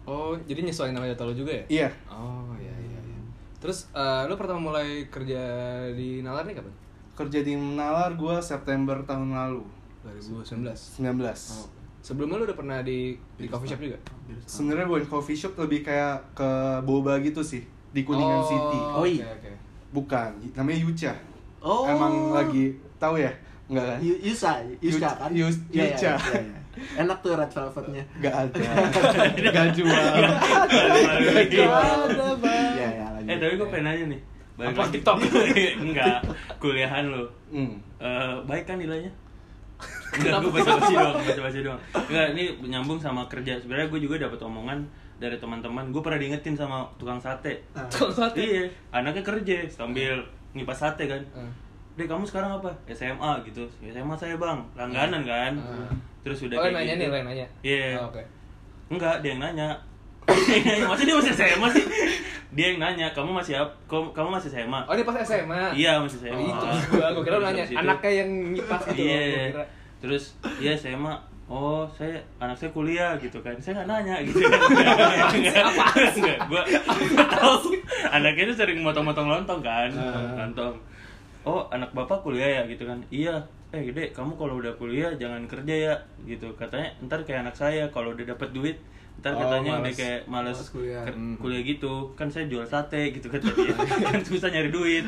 Oh, jadi nyesuaiin nama jadwal juga ya? Iya. Oh, iya iya iya. Terus eh, lu pertama mulai kerja di Nalar nih kapan? Kerja di Nalar gue September tahun lalu, 2019. 19. Oh. Sebelumnya lu udah pernah di di coffee shop juga? Sebenarnya bukan coffee shop lebih kayak ke boba gitu sih di Kuningan City. Oh, iya. oke. Bukan, namanya Yucha. Oh. Emang lagi tahu ya? Enggak kan? Yu- Yusa, Yuska Yu- kan? Yus- Iya, iya, Yuca. iya, iya. Enak tuh red velvetnya. Enggak ada. Enggak jual. Ada. Iya, iya, lanjut. Eh, tapi gue pengen nanya nih. Balik Apa lagi. TikTok? Enggak, kuliahan lu. Hmm. Eh, baik kan nilainya? Enggak, gue basa-basi doang, basa-basi doang. Enggak, ini nyambung sama kerja. Sebenarnya gue juga dapat omongan dari teman-teman. Gue pernah diingetin sama tukang sate. Ah. Tukang sate. Iya, anaknya kerja sambil ngipas sate kan. Hmm. Dek kamu sekarang apa? SMA gitu. SMA saya bang, langganan kan. Hmm. Terus udah Oh, kayak nanya gitu. nih, lo yang nanya. Iya. Oh, Oke. Enggak, dia yang nanya. Dia yang nanya, Masa dia masih SMA sih? Dia yang nanya, kamu masih apa? Kamu, masih SMA? Oh, ini pas SMA. Iya, masih SMA. Oh, itu gua. Gua kira lu nanya anaknya yang nyipas gitu. Iya. Kira. Terus, iya SMA. Oh, saya anak saya kuliah gitu kan. Saya nggak nanya gitu kan. Apa? Enggak, gua tahu. Anaknya itu sering motong-motong lontong kan. Ah. Lontong. Oh, anak bapak kuliah ya gitu kan. Iya. Eh, gede, kamu kalau udah kuliah jangan kerja ya gitu. Katanya ntar kayak anak saya kalau udah dapat duit ntar Oh, katanya udah males- kayak males, males kuliah. Hmm. kuliah gitu kan saya jual sate gitu kata dia kan susah nyari duit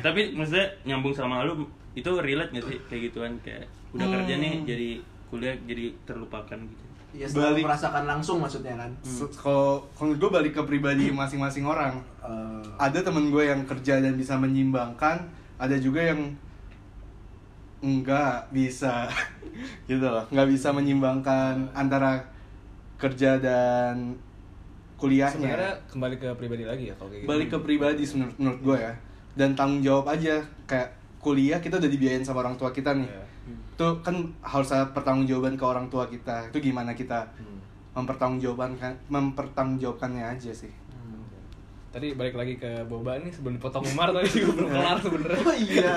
tapi maksudnya nyambung sama lu itu relate gak sih kayak gituan kayak udah Hmm. kerja nih jadi kuliah jadi terlupakan gitu Iya, setelah Balik. merasakan langsung maksudnya kan. Se- Kalau kalau gue balik ke pribadi masing-masing orang. Eh, Ada temen gue yang kerja dan bisa menyimbangkan, ada juga yang enggak bisa gitu loh nggak bisa menyimbangkan antara kerja dan kuliahnya Sebenarnya kembali ke pribadi lagi ya kalau kayak gitu. balik ke pribadi menurut, menurut gue ya dan tanggung jawab aja kayak kuliah kita udah dibiayain sama orang tua kita nih Iya. itu kan harus ada pertanggungjawaban ke orang tua kita itu gimana kita Hmm. mempertanggungjawabkan mempertanggungjawabkannya aja sih Tadi balik lagi ke boba nih sebelum dipotong Umar tadi gue belum kelar sebenarnya. Oh iya,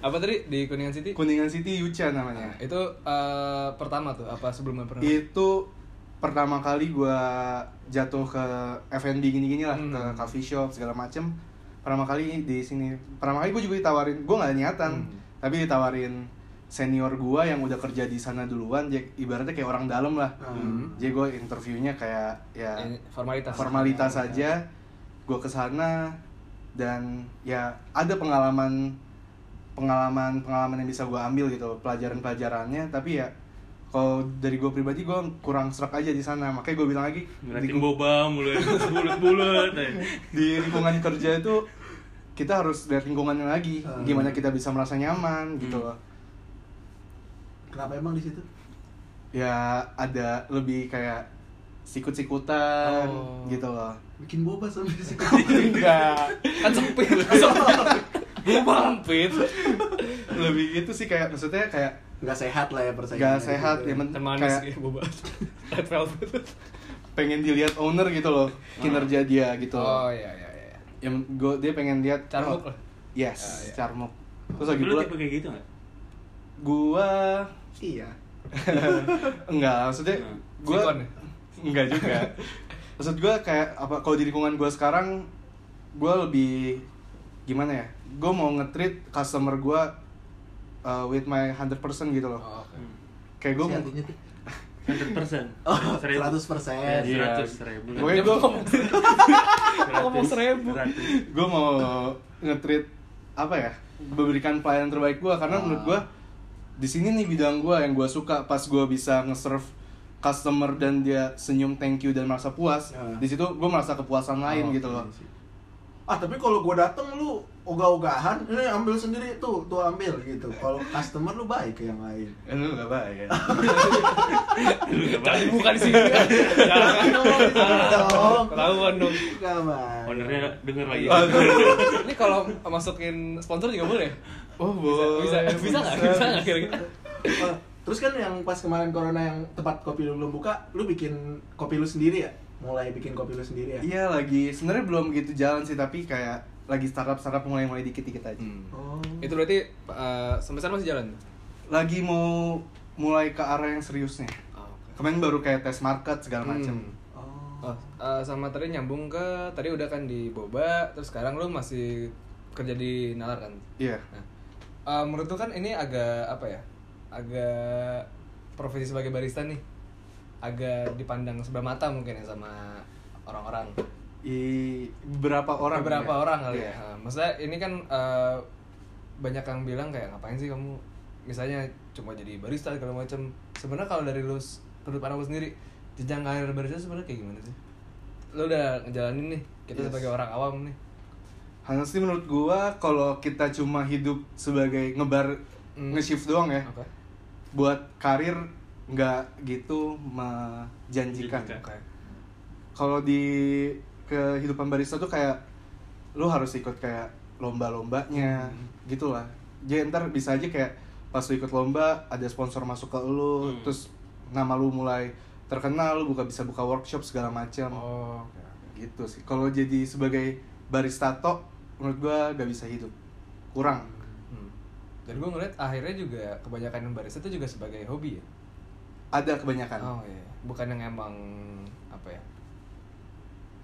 Apa tadi di Kuningan City? kuningan city Yucha Nah, namanya itu eh, pertama tuh apa sebelumnya pernah? itu pertama kali gua jatuh ke F&B gini-gini lah Hmm. ke coffee shop segala macem pertama kali di sini pertama kali gue juga ditawarin gue nggak ada niatan Hmm. tapi ditawarin senior gua yang udah kerja di sana duluan jadi ibaratnya kayak orang dalam lah Hmm. jadi gue interviewnya kayak ya Ini formalitas. formalitas Ya. saja gue ke sana dan ya ada pengalaman pengalaman pengalaman yang bisa gue ambil gitu pelajaran pelajarannya tapi ya kalau dari gue pribadi gue kurang serak aja di sana makanya gue bilang lagi di, ngeliatin boba mulu bulut-bulut di lingkungan kerja itu kita harus lihat lingkungannya lagi Hmm. gimana kita bisa merasa nyaman gitu Hmm. loh Kenapa emang di situ? ya ada lebih kayak sikut-sikutan Oh. gitu loh Bikin boba sampai situ. enggak Kan sempit. Gue sempit. lebih gitu sih kayak maksudnya kayak Nggak sehat lah ya persaingan. Gak sehat ya men- kayak boba. Red velvet. pengen dilihat owner gitu loh kinerja dia gitu Oh iya iya iya. yang gue dia pengen lihat Carmuk oh, yes Ah, iya. carmuk terus lagi pula tipe kayak gitu nggak gua Iya. enggak maksudnya Hmm. gua ya? enggak juga maksud gua kayak apa kalau di lingkungan gua sekarang gua lebih gimana ya gua mau nge-treat customer gua uh, with my 100% gitu loh Oh, oke. kayak mau artinya tuh. 100% Oh, Seribu. 100%. Ya, Iya. 100 ribu Pokoknya gua Ngomong seribu. gue mau nge-treat apa ya memberikan pelayanan terbaik gue karena Ah. menurut gue di sini nih bidang gue yang gue suka pas gue bisa nge-serve customer dan dia senyum thank you dan merasa puas Ah. di situ gue merasa kepuasan lain Oh, gitu iya loh. Ah, tapi kalau gua dateng lu ogah-ogahan, ini ambil sendiri tuh, tuh ambil gitu. Kalau customer lu baik ke yang lain. Eh, lu gak baik ya dibuka di sini. Jangan dong. Ketahuan dong. Gak baik. ownernya denger lagi Ini kalau masukin sponsor juga boleh. oh Bisa boleh bisa nggak? Bisa nggak kira-kira? Oh, Terus kan yang pas kemarin corona yang tempat kopi lu belum buka, lu bikin kopi lu sendiri ya? Mulai bikin kopi lu sendiri ya? iya lagi sebenarnya belum gitu jalan sih tapi kayak lagi startup startup mulai mulai dikit dikit aja Oh. Itu berarti eh, sampai sekarang masih jalan. lagi mau mulai ke arah yang seriusnya Oh, oke. kemarin baru kayak tes market segala macam Hmm. Oh. Oh, eh, sama tadi nyambung ke tadi udah kan di boba, terus sekarang lu masih kerja di nalar kan? iya Nah, eh, menurut lu kan ini agak apa ya? Agak profesi sebagai barista nih, agak dipandang sebelah mata mungkin ya sama orang-orang. I, beberapa orang Beberapa ya? orang kali Iya. ya. Nah, maksudnya ini kan eh, banyak yang bilang kayak ngapain sih kamu misalnya cuma jadi barista segala macam. Sebenarnya kalau dari lu s- menurut pandang lu sendiri, jenjang karir barista sebenarnya kayak gimana sih? Lu udah ngejalanin nih, kita Yes. sebagai orang awam nih. Honestly menurut gua kalau kita cuma hidup sebagai ngebar Hmm. nge-shift doang ya Oke. buat karir nggak gitu menjanjikan. Oke. Kalau di kehidupan barista tuh kayak lu harus ikut kayak lomba-lombanya Hmm. gitulah. Jadi ntar bisa aja kayak pas lu ikut lomba ada sponsor masuk ke lu Hmm. terus nama lu mulai terkenal lu buka bisa buka workshop segala macam. Oh, oke. gitu sih kalau jadi sebagai barista tok menurut gua gak bisa hidup kurang Hmm. Dan gue ngeliat akhirnya juga kebanyakan barista itu juga sebagai hobi ya. ada kebanyakan Oh iya, bukan yang emang apa ya?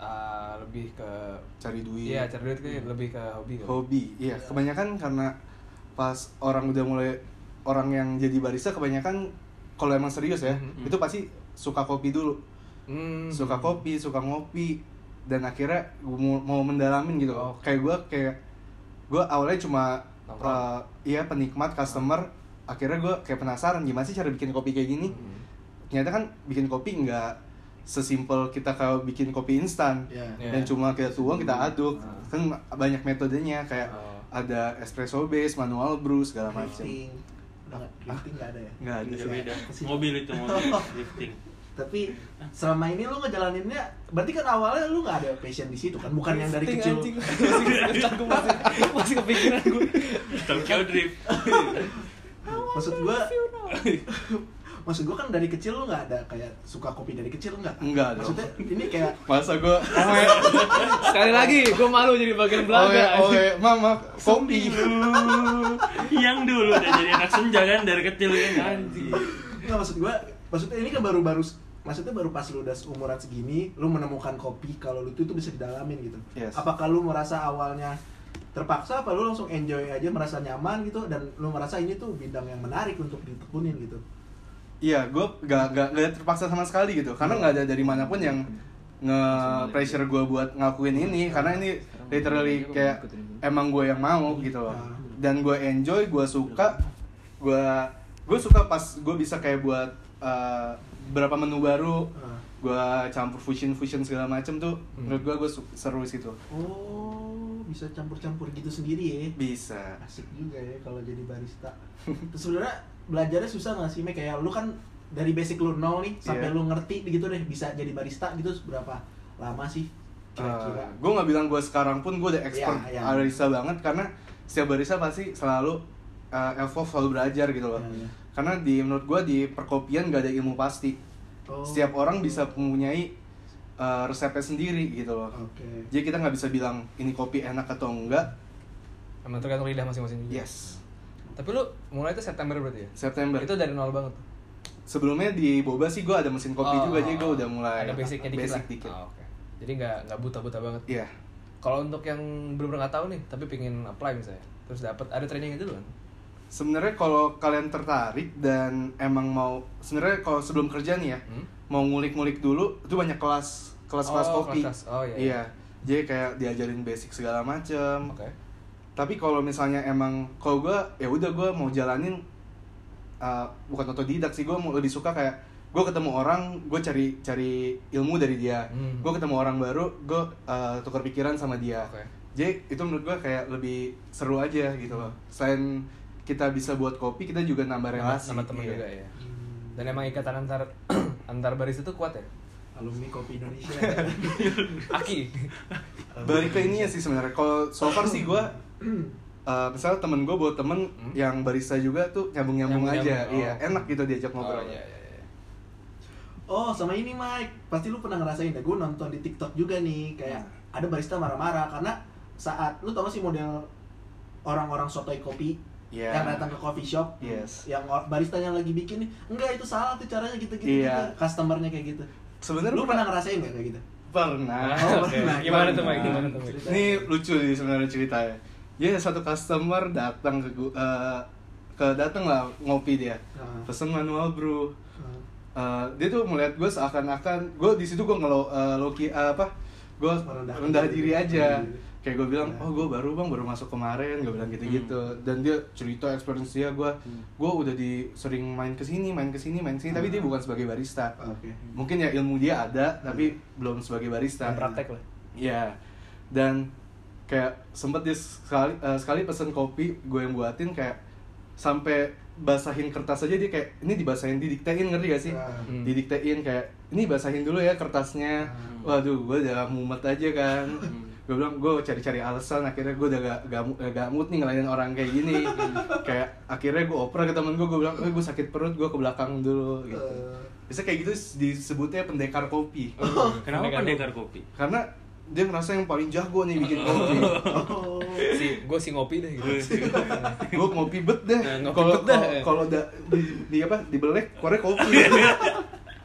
Ah, lebih ke cari duit Iya, cari duit kayak lebih ke hobi kan. hobi iya kebanyakan karena pas orang udah mulai orang yang jadi barista kebanyakan kalau emang serius ya Mhm. itu pasti suka kopi dulu Hmm. suka kopi suka ngopi dan akhirnya gua mau, mau mendalamin gitu Oh. kayak gua kayak gua awalnya cuma uh, iya penikmat customer akhirnya gua kayak penasaran gimana sih cara bikin kopi kayak gini Hmm. ternyata kan bikin kopi nggak sesimpel kita kalau bikin kopi instan Iya. Iya. dan cuma kita tuang kita aduk Ah. kan banyak metodenya kayak Oh. ada espresso base manual brew segala macam Drifting. Udah nggak- ada ya? nggak ada beda. Ke sini. Mobil itu mobil drifting. Tapi selama ini lu ngejalaninnya, berarti kan awalnya lu nggak ada passion di situ kan? Bukan yang dari kecil. anjing. masih, masih, kepikiran gue. Tokyo drift. Maksud gua, maksud gua kan dari kecil lu nggak ada kayak suka kopi dari kecil nggak? Enggak dong. Maksudnya ini kayak masa gue oe Sekali lagi, gue malu jadi bagian oe belaga. oe mama kopi Yang dulu udah jadi anak senja kan dari kecil kan. Anjing. nggak maksud gua, maksudnya ini kan baru-baru maksudnya baru pas lu udah umuran segini, lu menemukan kopi kalau lu tuh itu bisa didalamin gitu. Yes. Apakah lu merasa awalnya terpaksa apa lu langsung enjoy aja merasa nyaman gitu dan lu merasa ini tuh bidang yang menarik untuk ditekunin gitu. Iya gue gak, gak, gak terpaksa sama sekali gitu karena nggak ada dari mana pun yang nge pressure gue buat ngakuin ini karena ini literally kayak emang gue yang mau gitu loh dan gue enjoy gue suka gue gue suka pas gue bisa kayak buat uh, berapa menu baru gue campur fusion fusion segala macem tuh Hmm. menurut gue gue seru situ Oh, bisa campur-campur gitu sendiri ya. bisa Asik juga ya kalau jadi barista. Terus sebenarnya belajarnya susah nggak sih, Mek? Kayak lu kan dari basic lu nol nih sampai Iya. lu ngerti gitu deh bisa jadi barista gitu berapa lama sih kira-kira? gue nggak bilang gue sekarang pun gue udah expert Iya, iya. barista banget karena setiap barista pasti selalu uh, evolve selalu belajar gitu loh Iya, iya. karena di menurut gue di perkopian gak ada ilmu pasti Oh. setiap orang bisa mempunyai uh, resepnya sendiri gitu loh Oke. jadi kita nggak bisa bilang ini kopi enak atau enggak Emang tergantung lidah masing-masing juga. yes Tapi lu mulai itu September berarti ya? September Itu dari nol banget sebelumnya di boba sih gue ada mesin kopi Oh, juga jadi gue udah mulai ada basicnya dikit basic lah. dikit Oh, oke. Jadi nggak nggak buta-buta banget. iya Kalau untuk yang belum nggak tahu nih, tapi pingin apply misalnya, terus dapat ada trainingnya dulu kan? sebenarnya kalau kalian tertarik dan emang mau sebenarnya kalau sebelum kerja nih ya Hmm? mau ngulik-ngulik dulu itu banyak kelas kelas-kelas Oh, kopi kelas-kelas. Oh, iya, iya. iya jadi kayak diajarin basic segala macem Oke. Tapi kalau misalnya emang kalau gue ya udah gue mau jalanin uh, bukan otodidak sih gue mau lebih suka kayak gue ketemu orang gue cari cari ilmu dari dia Hmm. gue ketemu orang baru gue uh, tukar pikiran sama dia Oke. jadi itu menurut gue kayak lebih seru aja gitu loh selain kita bisa buat kopi kita juga nambah relasi sama temen Iya. juga ya. Dan emang ikatan antar antar baris itu kuat ya? alumni kopi Indonesia Aki. balik ke ini ya sih sebenarnya kalau so far sih gue uh, misalnya temen gue buat temen Hmm? yang barista juga tuh nyambung nyambung Nyambung-nyambung. aja Oh, iya enak gitu diajak Oh ngobrol iya iya iya. oh sama ini Mike pasti lu pernah ngerasain deh gue nonton di TikTok juga nih kayak ada barista marah-marah karena saat lu tau gak sih model orang-orang sotoy kopi Iya. yang datang ke coffee shop Yes. yang baristanya lagi bikin nih enggak itu salah tuh caranya gitu-gitu Iya. gitu. customernya kayak gitu sebenarnya lu pernah ngerasain gak kayak gitu pernah Oh, Oke. pernah. Gimana tuh. Mike? Gimana tuh Mike? Ini lucu nih sebenarnya ceritanya dia satu customer datang ke gua eh, ke datang lah ngopi dia Ah. pesen manual brew Ah. Eh, dia tuh melihat gue seakan-akan gue di situ gue ngelo uh, loki eh, apa gue Merendah rendah diri. diri aja Rendah diri. kayak gue bilang Ya. oh gue baru bang baru masuk kemarin gue bilang gitu-gitu dan dia cerita experience dia gue Hmm. gue udah di sering main ke sini main ke sini main ke sini tapi Ah. dia bukan sebagai barista oke mungkin ya ilmu dia ada tapi belum sebagai barista Dan praktek lah. Iya. Dan kayak sempet dia sekali eh, sekali pesen kopi gue yang buatin kayak sampai basahin kertas aja dia kayak ini dibasahin didiktein ngerti gak sih? Ah. Hmm. Didiktein kayak ini basahin dulu ya kertasnya. Hmm. Waduh, gue udah mumet aja kan. Hmm. gue bilang gue cari-cari alasan akhirnya gue udah gak, gak, mu- gak mood nih ngelainin orang kayak gini kayak akhirnya gue oper ke temen gue gue bilang gue sakit perut gue ke belakang dulu gitu Eh. bisa kayak gitu disebutnya pendekar kopi Kenapa Pendekar pendekar kopi? karena dia ngerasa yang paling jago nih bikin kopi oh Si gue si ngopi deh gitu. gue ngopi bet deh Nah, ngopi kalau bet dah. kalau- kalau da, di, di apa dibelek keluarnya kopi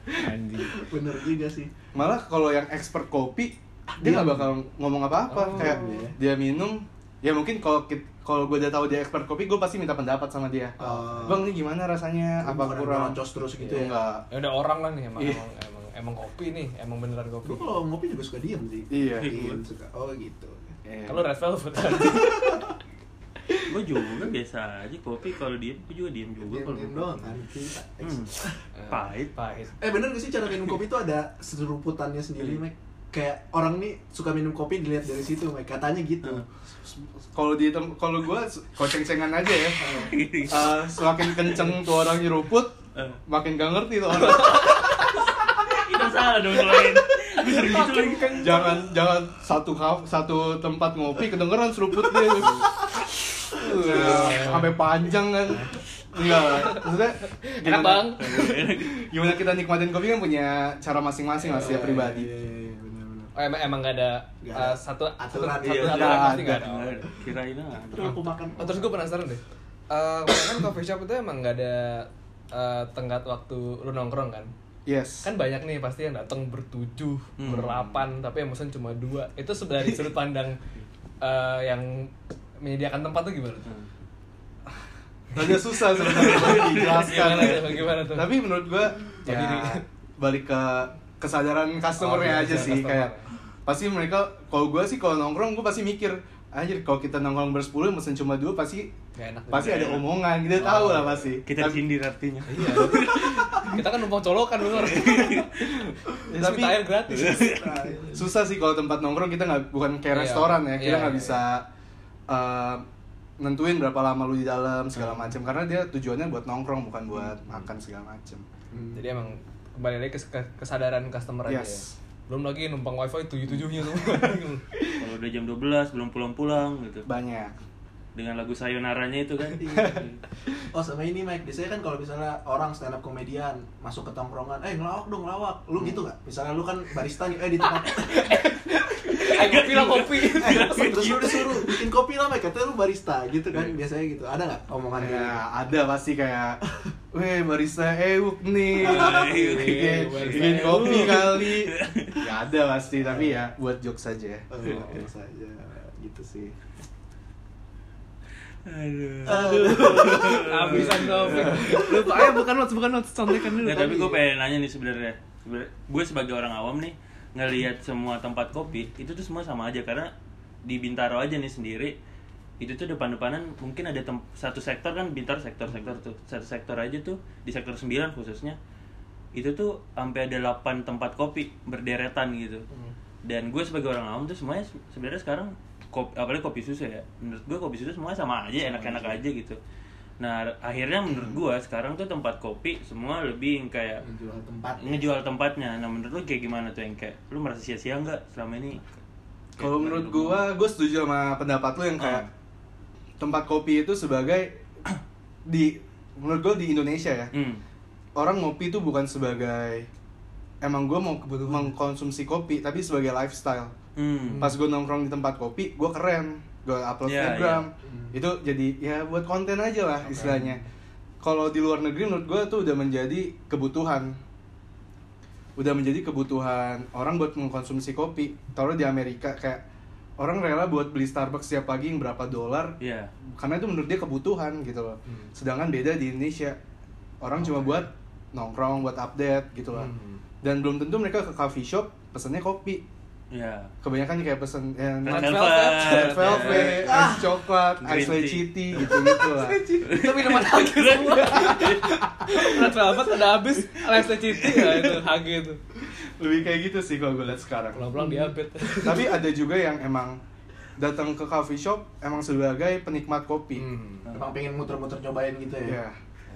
Anjing. bener juga sih malah kalau yang expert kopi dia nggak bakal ngomong apa-apa Oh, kayak iya. dia minum ya mungkin kalau kalau gue udah tahu dia expert kopi gue pasti minta pendapat sama dia Oh. bang ini gimana rasanya apa kurang terus gitu Itu ya. enggak Ya udah orang lah nih emang Iya. emang, emang emang kopi nih, emang beneran kopi. gue kalau ngopi juga suka diem sih Iya. diem suka oh gitu Iya. Kalau red velvet. Gue juga biasa aja kopi kalau diem, gue juga diem juga diem kalau diem doang kan Hmm. Pahit. Pahit. eh bener gak sih cara minum kopi itu ada seruputannya sendiri Mike kayak orang nih suka minum kopi dilihat dari situ Mike katanya gitu Hmm. kalau di tem- kalau gue koceng-cengan aja ya Eh, semakin kenceng tuh orang nyeruput Eh. makin gak ngerti tuh orang salah dong lain. Gitu lagi. jangan jangan satu satu tempat ngopi kedengeran seruputnya Uh, sampai panjang kan enggak maksudnya Enak bang. gimana kita nikmatin kopi kan punya cara masing-masing lah setiap pribadi Iya, iya, iya, bener-bener. Oh, emang emang gak ada, Nggak uh, ada satu aturan, satu, iya, satu aturan pasti ada. nggak ada. Ada. Kirain. Terus aku makan Oh, terus gue penasaran deh. Eh, kan coffee shop itu emang nggak ada eh, tenggat waktu lu nongkrong kan? Yes Kan banyak nih pasti yang datang bertujuh, Hmm. berdelapan, tapi yang mesen cuma dua. Itu sebenarnya dari sudut pandang eh, yang menyediakan tempat tuh gimana? tuh? Hmm. agak susah sebenarnya dijelaskan Gimana ya. tuh? Gimana tuh? tapi menurut gua ya balik ke kesadaran customernya Oh, aja kesadaran sih customer. kayak pasti mereka kalau gua sih kalau nongkrong gua pasti mikir anjir kalau kita nongkrong bersepuluh mesen cuma dua pasti Gak enak. pasti ada omongan kita Oh, tahu lah iya. pasti Kita Tapi- disindir artinya. Iya. Kita kan numpang colokan. Ya, Tapi air gratis. susah sih kalau tempat nongkrong kita nggak bukan kayak Iya. restoran ya kita Iya, nggak iya, bisa uh, nentuin berapa lama lu di dalam segala Hmm. macam karena dia tujuannya buat nongkrong bukan buat makan segala macam Hmm. Jadi emang kembali lagi ke ke- kesadaran customer aja ya. Belum lagi numpang wifi tujuh tujuhnya tuh. Kalau udah jam 12 belum pulang-pulang gitu. banyak Dengan lagu sayonaranya itu kan. Oh sama ini Mike, biasanya kan kalau misalnya orang stand up komedian masuk ke tongkrongan, eh ngelawak dong ngelawak, lu gitu gak? Misalnya lu kan barista nih, eh di tempat Ayo bilang kopi. Eh, terus lu disuruh bikin kopi lah, Mike. katanya lu barista gitu kan, biasanya gitu. Ada nggak omongan kayak Ya, gitu? ada pasti kayak Weh barista Euk nih Euk, Bikin kopi kali Ya ada pasti, tapi ya buat jokes aja Oh, biasa saja gitu sih. Aduh. Habisan topik. Lupa ayo bukan notes, bukan notes, contekan dulu. Nggak, tapi gue pengen nanya nih sebenarnya. Sebenarnya gue sebagai orang awam nih ngelihat semua tempat kopi itu tuh semua sama aja karena di Bintaro aja nih sendiri itu tuh depan-depanan mungkin ada tem- satu sektor kan Bintaro sektor-sektor tuh satu sektor aja tuh di sektor 9 khususnya itu tuh sampai ada 8 tempat kopi berderetan gitu dan gue sebagai orang awam tuh semuanya se- sebenarnya sekarang kopi, apalagi kopi susu ya. Menurut gue kopi susu semuanya sama aja enak-enak aja. gitu. Nah akhirnya menurut gue sekarang tuh tempat kopi semua lebih yang kayak Menjual tempat. ngejual tempatnya. Nah menurut lu kayak gimana tuh yang? Kayak lu merasa sia-sia nggak selama ini? Kalau menurut gua, gua setuju sama pendapat lu yang kayak Ah. Tempat kopi itu sebagai Di Menurut gua di Indonesia ya. Hmm. Orang ngopi itu bukan sebagai Emang gua mau mengkonsumsi kopi Tapi sebagai lifestyle Hmm. Pas gua nongkrong di tempat kopi, gua keren Gua upload Iya, Instagram iya. Itu jadi ya buat konten aja lah istilahnya Kalau di luar negeri menurut gua tuh udah menjadi kebutuhan udah menjadi kebutuhan orang buat mengkonsumsi kopi. Taruh di Amerika kayak orang rela buat beli Starbucks setiap pagi yang berapa dolar Iya. karena itu menurut dia kebutuhan gitu loh. Hmm. Sedangkan beda di Indonesia. Orang cuma buat nongkrong, buat update gitu lah. Hmm. Dan belum tentu mereka ke coffee shop pesennya kopi. Iya. Kebanyakan kayak pesen yang Red Red velvet. red velvet, Ah. ice coklat, Green ice tea, gitu-gitu lah. Itu minuman HG semua. Red Velvet ada habis, Live City ya itu HG itu. Lebih kayak gitu sih kalau gue lihat sekarang. Pulang-pulang diabetes. Tapi ada juga yang emang datang ke coffee shop emang sebagai penikmat kopi. Hmm. Emang pengen muter-muter nyobain gitu ya. Iya.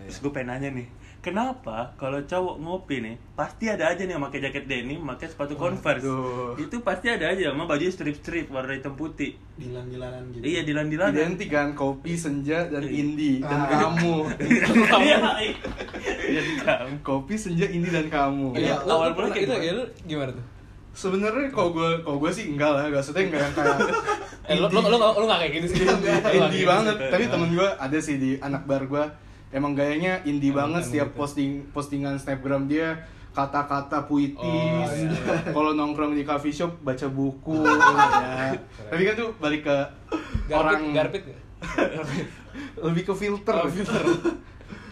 Terus gue pengen nanya nih, kenapa kalau cowok ngopi nih, pasti ada aja nih yang pakai jaket denim, pakai sepatu Converse. Waduh. Itu pasti ada aja sama baju strip-strip warna hitam putih. Dilan-dilanan gitu. Iya, dilan-dilan. Identik kan kopi, senja, dan Iya. indie dan Ah. kamu. Iya. Iya, kamu. kopi, senja, indie dan kamu. Iya. Awal pernah- kayak itu gimana? ya tuh? Sebenarnya kalau gue kalau gue sih enggak lah, enggak maksudnya enggak yang kayak Eh, lu, lu, lu, lu gak kayak gini sih? Iya, nggak kayak indie gitu banget. sih. Tapi temen gue ada sih di anak bar gue emang gayanya indie Emang- banget emang setiap gitu. posting postingan snapgram dia kata-kata puitis. Oh, iya. Kalau nongkrong di coffee shop baca buku. ya. Tapi kan tuh balik ke Garpit, orang garpit lebih ke filter. Oh, filter.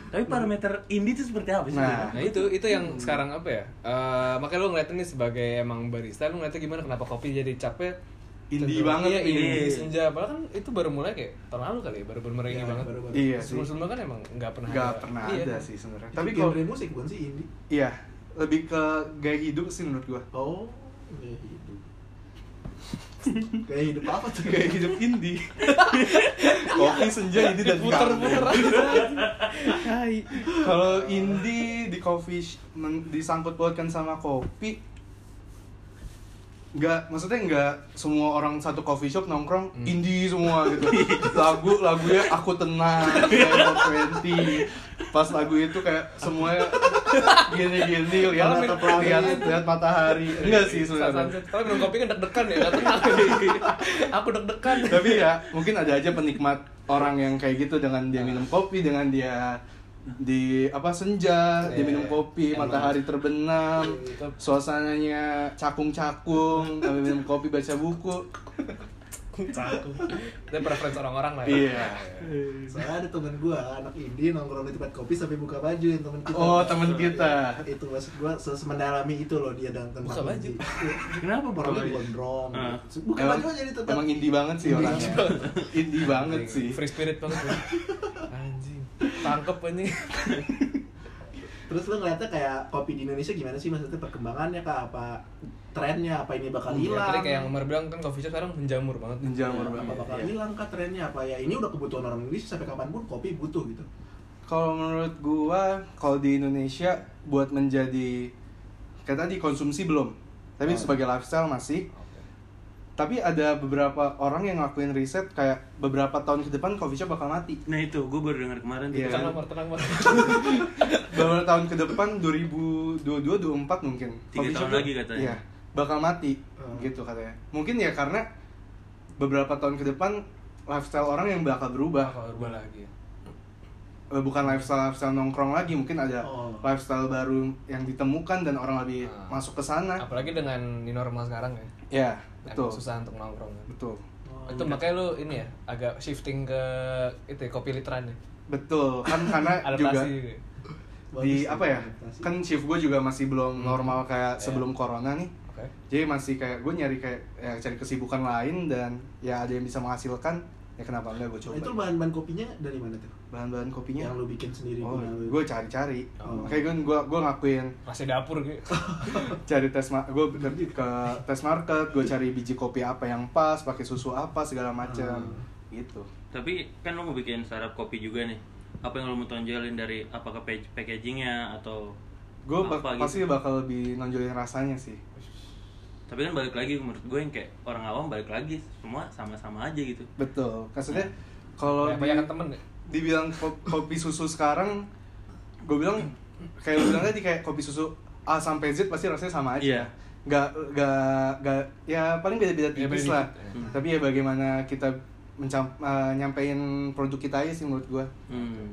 Tapi parameter indie itu seperti apa sih? Nah. Nah itu itu yang sekarang apa ya? Eh makanya lu ngeliatnya nih sebagai emang barista, lu ngeliatnya gimana kenapa kopi jadi capek? Indie banget iya, indie senja. Padahal kan itu baru mulai kayak tahun lalu kali ya, baru baru mulai Iya, banget. baru-baru. Iya sih. Sebelum-sebelumnya kan emang nggak pernah Gak ada. pernah Iya. ada sih sebenarnya. Tapi kalau genre musik bukan sih indie? iya lebih ke gaya hidup sih menurut gua. Oh, gaya hidup. gaya hidup apa tuh? Gaya hidup indie. Kopi senja indie dan aja. Hai. Kalau indie di coffee disangkut pautkan sama kopi Nggak, maksudnya nggak semua orang satu coffee shop nongkrong Hmm. indie semua gitu Lagu, lagunya aku tenang, kayak 20 Pas lagu itu kayak semuanya gini-gini, lihat, Malah mata, lihat, kopi. lihat matahari Enggak sih sebenarnya Tapi minum kopi kan deg-degan ya, nggak tenang. Aku deg-degan. Tapi ya, mungkin ada aja penikmat orang yang kayak gitu dengan dia minum kopi, dengan dia di apa senja, dia Iya, minum kopi, emang. matahari terbenam, Tetap. suasananya cakung-cakung, sambil minum kopi baca buku. Cakup. Itu preferensi orang-orang lah. ya. Iya. Soalnya ada temen gua, anak indie nongkrong di tempat kopi sampai buka baju yang temen kita. Oh, temen kita. Itu maksud gua se- semendalami itu loh dia dan tentang Buka baju? Kenapa? Orangnya gondrong. Gitu. Buka Emang, baju aja di tempat. emang indie banget sih orangnya. indie banget sih. Free spirit banget. ya. Tangkep ini. Terus lu ngeliatnya kayak kopi di Indonesia gimana sih maksudnya perkembangannya kah apa trennya apa ini bakal Ya, hilang? tadi kayak yang Umar bilang kan coffee shop sekarang menjamur banget. Menjamur apa banget. bakal Iya. hilang kah trennya apa ya ini udah kebutuhan orang Indonesia sampai kapan pun kopi butuh gitu. Kalau menurut gua, kalau di Indonesia buat menjadi kayak tadi konsumsi belum, tapi Oh. sebagai lifestyle masih. Tapi ada beberapa orang yang ngelakuin riset kayak beberapa tahun ke depan coffee shop bakal mati. Nah itu, gue baru dengar kemarin tuh. Iya. Tenang, Mar, tenang, Mar. Beberapa tahun ke depan 2022 2024 mungkin. Tiga Coffee tahun shop- lagi katanya. Iya. bakal mati Hmm. gitu katanya mungkin ya karena beberapa tahun ke depan lifestyle orang yang bakal berubah bakal berubah lagi Eh, bukan lifestyle lifestyle nongkrong lagi mungkin ada Oh. lifestyle baru yang ditemukan dan orang lebih Ah. masuk ke sana apalagi dengan new normal sekarang ya ya Emang betul susah untuk nongkrong kan. betul Oh, itu makanya lu ini ya agak shifting ke itu ya, kopi literan ya betul kan karena juga adaptasi juga. Bagus di apa ya adaptasi. kan shift gue juga masih belum Hmm. normal kayak Iya. sebelum corona nih oke jadi masih kayak gue nyari kayak ya, cari kesibukan lain dan ya ada yang bisa menghasilkan ya kenapa enggak gue Nah, coba itu bahan-bahan kopinya dari mana tuh? Bahan-bahan kopinya Yang lu bikin sendiri oh gue cari-cari Oh. kayak gue gue gue ngakuin masih dapur gitu cari tes ma- gue ke tes market gue cari biji kopi apa yang pas pakai susu apa segala macam Hmm. gitu Tapi kan lo mau bikin startup kopi juga nih. Apa yang lo mau tonjolin dari apakah packagingnya atau gue apa gitu? pasti bakal lebih nonjolin rasanya sih Tapi kan balik lagi menurut gue yang kayak orang awam balik lagi semua sama-sama aja gitu. betul maksudnya kalau Kayak di- banyak temen ya dibilang ko- kopi susu sekarang gue bilang kayak lu bilang tadi kayak kopi susu A sampai Z pasti rasanya sama aja Iya. nggak nggak nggak ya paling beda-beda Ya, tipis beda lah ya. tapi ya bagaimana kita mencam uh, nyampein produk kita aja sih menurut gue Hmm.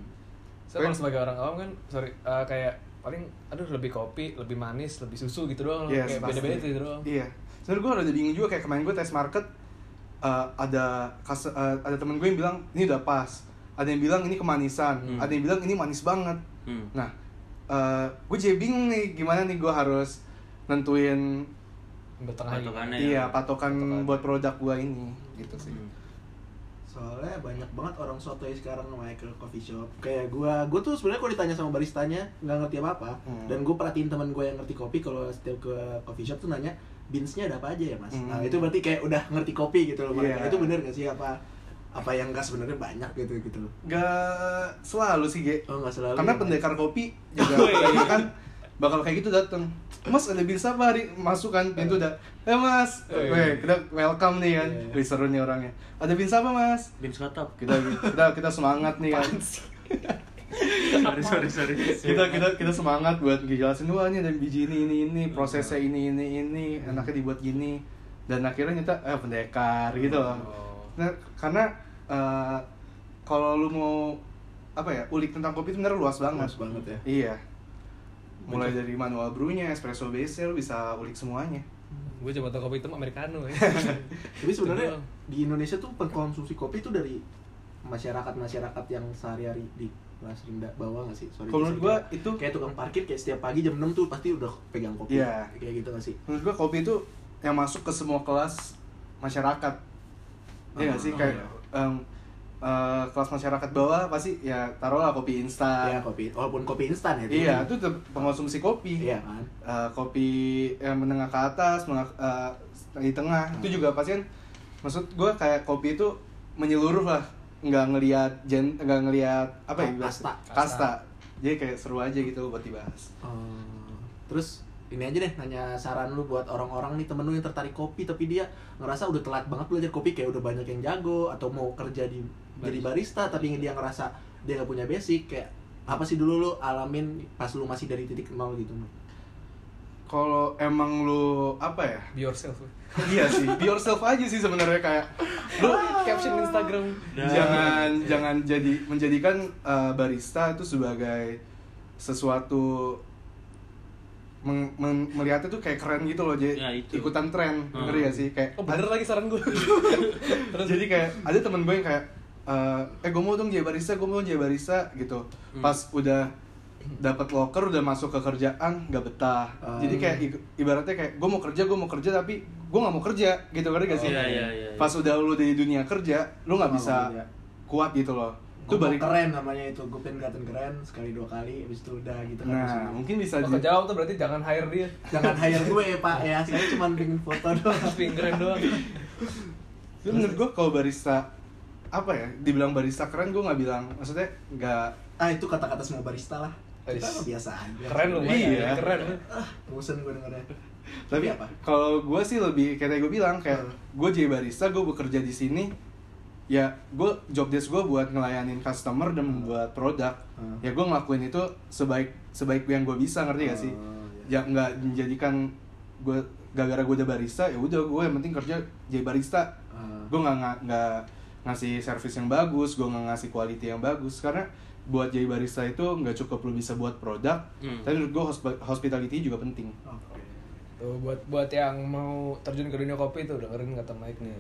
saya kalau sebagai orang awam kan sorry eh, kayak paling aduh lebih kopi lebih manis lebih susu gitu doang Yes, kayak beda-beda gitu doang Iya. Sebenarnya gue rada bingung juga kayak kemarin gue tes market uh, ada kas, uh, ada temen gue yang bilang ini udah pas. Ada yang bilang ini kemanisan, Hmm. ada yang bilang ini manis banget. Hmm. Nah, uh, gue jadi bingung nih gimana nih gue harus nentuin. Patokannya. iya ya. patokan Patokan. buat produk gue ini gitu sih. Hmm. Soalnya banyak banget orang sotoy sekarang namanya ke coffee shop. Kayak gua, gua tuh sebenarnya kalau ditanya sama baristanya nggak ngerti apa-apa. Hmm. Dan gue perhatiin teman gue yang ngerti kopi kalau setiap ke coffee shop tuh nanya beansnya ada apa aja ya mas? Hmm. Nah itu berarti kayak udah ngerti kopi gitu loh mereka. Iya. Itu bener gak sih apa apa yang enggak sebenarnya banyak gitu gitu loh. Gak selalu sih Ge. Oh nggak selalu. Karena ya, pendekar kopi juga Oh, iya. kan bakal kayak gitu datang. Mas ada bisa apa hari masuk kan pintu udah. Eh mas, Oh, iya. Kita welcome nih kan. Iya. Wih seru nih orangnya. Ada bisa apa mas? Beans Kotop. Kita kita kita semangat nih kan. sorry sorry sorry. kita kita kita semangat buat ngejelasin wah ini ada biji ini ini ini prosesnya ini ini ini enaknya dibuat gini dan akhirnya nyata eh pendekar gitu loh. Oh. Nah, karena eh, kalau lu mau apa ya ulik tentang kopi itu bener luas banget. Luas banget ya. Iya. Mulai dari manual brewnya, espresso base lu bisa ulik semuanya. gue coba tau kopi hitam americano ya Tapi sebenarnya Itu di Indonesia tuh pengkonsumsi kopi itu dari masyarakat-masyarakat yang sehari-hari di kelas rendah bawah nggak sih? Sorry, Kalau menurut gua itu kayak tukang parkir kayak setiap pagi jam 6 tuh pasti udah pegang kopi. Iya. Kayak gitu nggak sih? menurut gua kopi itu yang masuk ke semua kelas masyarakat. Iya nggak sih Oh, kayak iya. Em, eh, kelas masyarakat bawah pasti ya taruhlah kopi instan. Iya kopi, walaupun kopi instan ya. Iya, itu tetap pengonsumsi kopi. Iya kan. Eh, kopi yang menengah ke atas, menengah, eh, di tengah Hmm. itu juga pasti kan maksud gue kayak kopi itu menyeluruh lah, nggak ngelihat gen, nggak ngelihat apa ya? Oh, kasta. Kasta. Jadi kayak seru aja gitu buat dibahas. Oh, terus ini aja deh nanya saran lu buat orang-orang nih temen lu yang tertarik kopi tapi dia ngerasa udah telat banget belajar kopi kayak udah banyak yang jago atau mau kerja di jadi barista. tapi dia ngerasa dia nggak punya basic kayak apa sih dulu lu alamin pas lu masih dari titik nol gitu Kalau emang lu apa ya? be yourself. Iya sih, be yourself aja sih sebenarnya kayak lu caption Instagram. Nah. jangan jangan jadi menjadikan uh, barista itu sebagai sesuatu meng- men- melihatnya tuh kayak keren gitu loh jadi Ya, itu. ikutan tren Hmm. ngerti gak sih kayak oh bener lagi saran gue terus jadi kayak ada temen gue yang kayak uh, eh gue mau dong jadi barista gue mau jadi barista gitu Hmm. pas udah dapat loker udah masuk ke kerjaan nggak betah Hmm. jadi kayak ibaratnya kayak gue mau kerja gue mau kerja tapi gue nggak mau kerja gitu ngerti gak sih Iya, iya, iya, iya. pas udah lu di dunia kerja lu nggak Oh, bisa iya. kuat gitu loh itu itu balik keren namanya itu gue pengen kelihatan keren sekali dua kali habis itu udah gitu kan nah mungkin bisa Oh, jadi kejauh tuh berarti jangan hire dia. Jangan hire gue ya pak ya. Saya cuma pengen foto doang. Tapi keren doang. Tapi menurut gue kalau barista apa ya dibilang barista keren gue nggak bilang. Maksudnya nggak ah itu kata-kata semua barista lah. Kita biasa aja. Keren lu Mas. Iya. keren ah bosen gue dengernya. Tapi apa? kalau gue sih lebih kayak gue bilang kayak Hmm. gue jadi barista gue bekerja di sini ya gue job desk gue buat ngelayanin customer dan membuat produk Hmm. ya gue ngelakuin itu sebaik sebaik yang gue bisa ngerti gak sih ya nggak menjadikan gue gara-gara gue udah barista ya udah gue yang penting kerja jadi barista Ah. gue nggak nggak- nggak ngasih service yang bagus gue nggak ngasih quality yang bagus karena buat jadi barista itu nggak cukup lu bisa buat produk Hmm. tapi menurut gue hosp- hospitality juga penting Oke. Tuh buat buat yang mau terjun ke dunia kopi tuh dengerin kata Mike nih.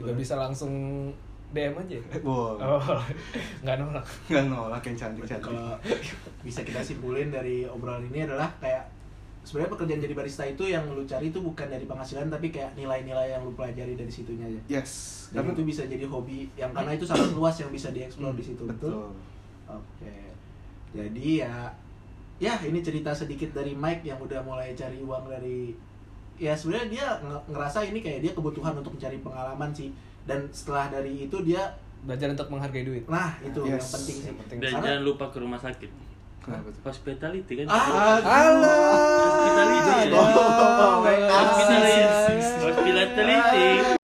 Juga Boleh. bisa langsung DM aja. wow Oh, nggak nolak. nggak nolak yang cantik cantik Kalau bisa kita simpulin dari obrolan ini adalah kayak sebenarnya pekerjaan jadi barista itu yang lu cari itu bukan dari penghasilan tapi kayak nilai-nilai yang lu pelajari dari situnya aja. yes Dan karena itu bisa jadi hobi yang karena itu sangat luas yang bisa dieksplor di situ. betul Oke. Jadi ya ya ini cerita sedikit dari Mike yang udah mulai cari uang dari ya sebenarnya dia nge- ngerasa ini kayak dia kebutuhan untuk mencari pengalaman sih dan setelah dari itu dia Belajar untuk menghargai duit. nah itu yang Yes, penting sih yang penting. Dan Karena- jangan lupa ke rumah sakit. kenapa tuh Hospitality kan. Ah, Halo. Hospitality. Hospitality. Hospitality. Hospitality.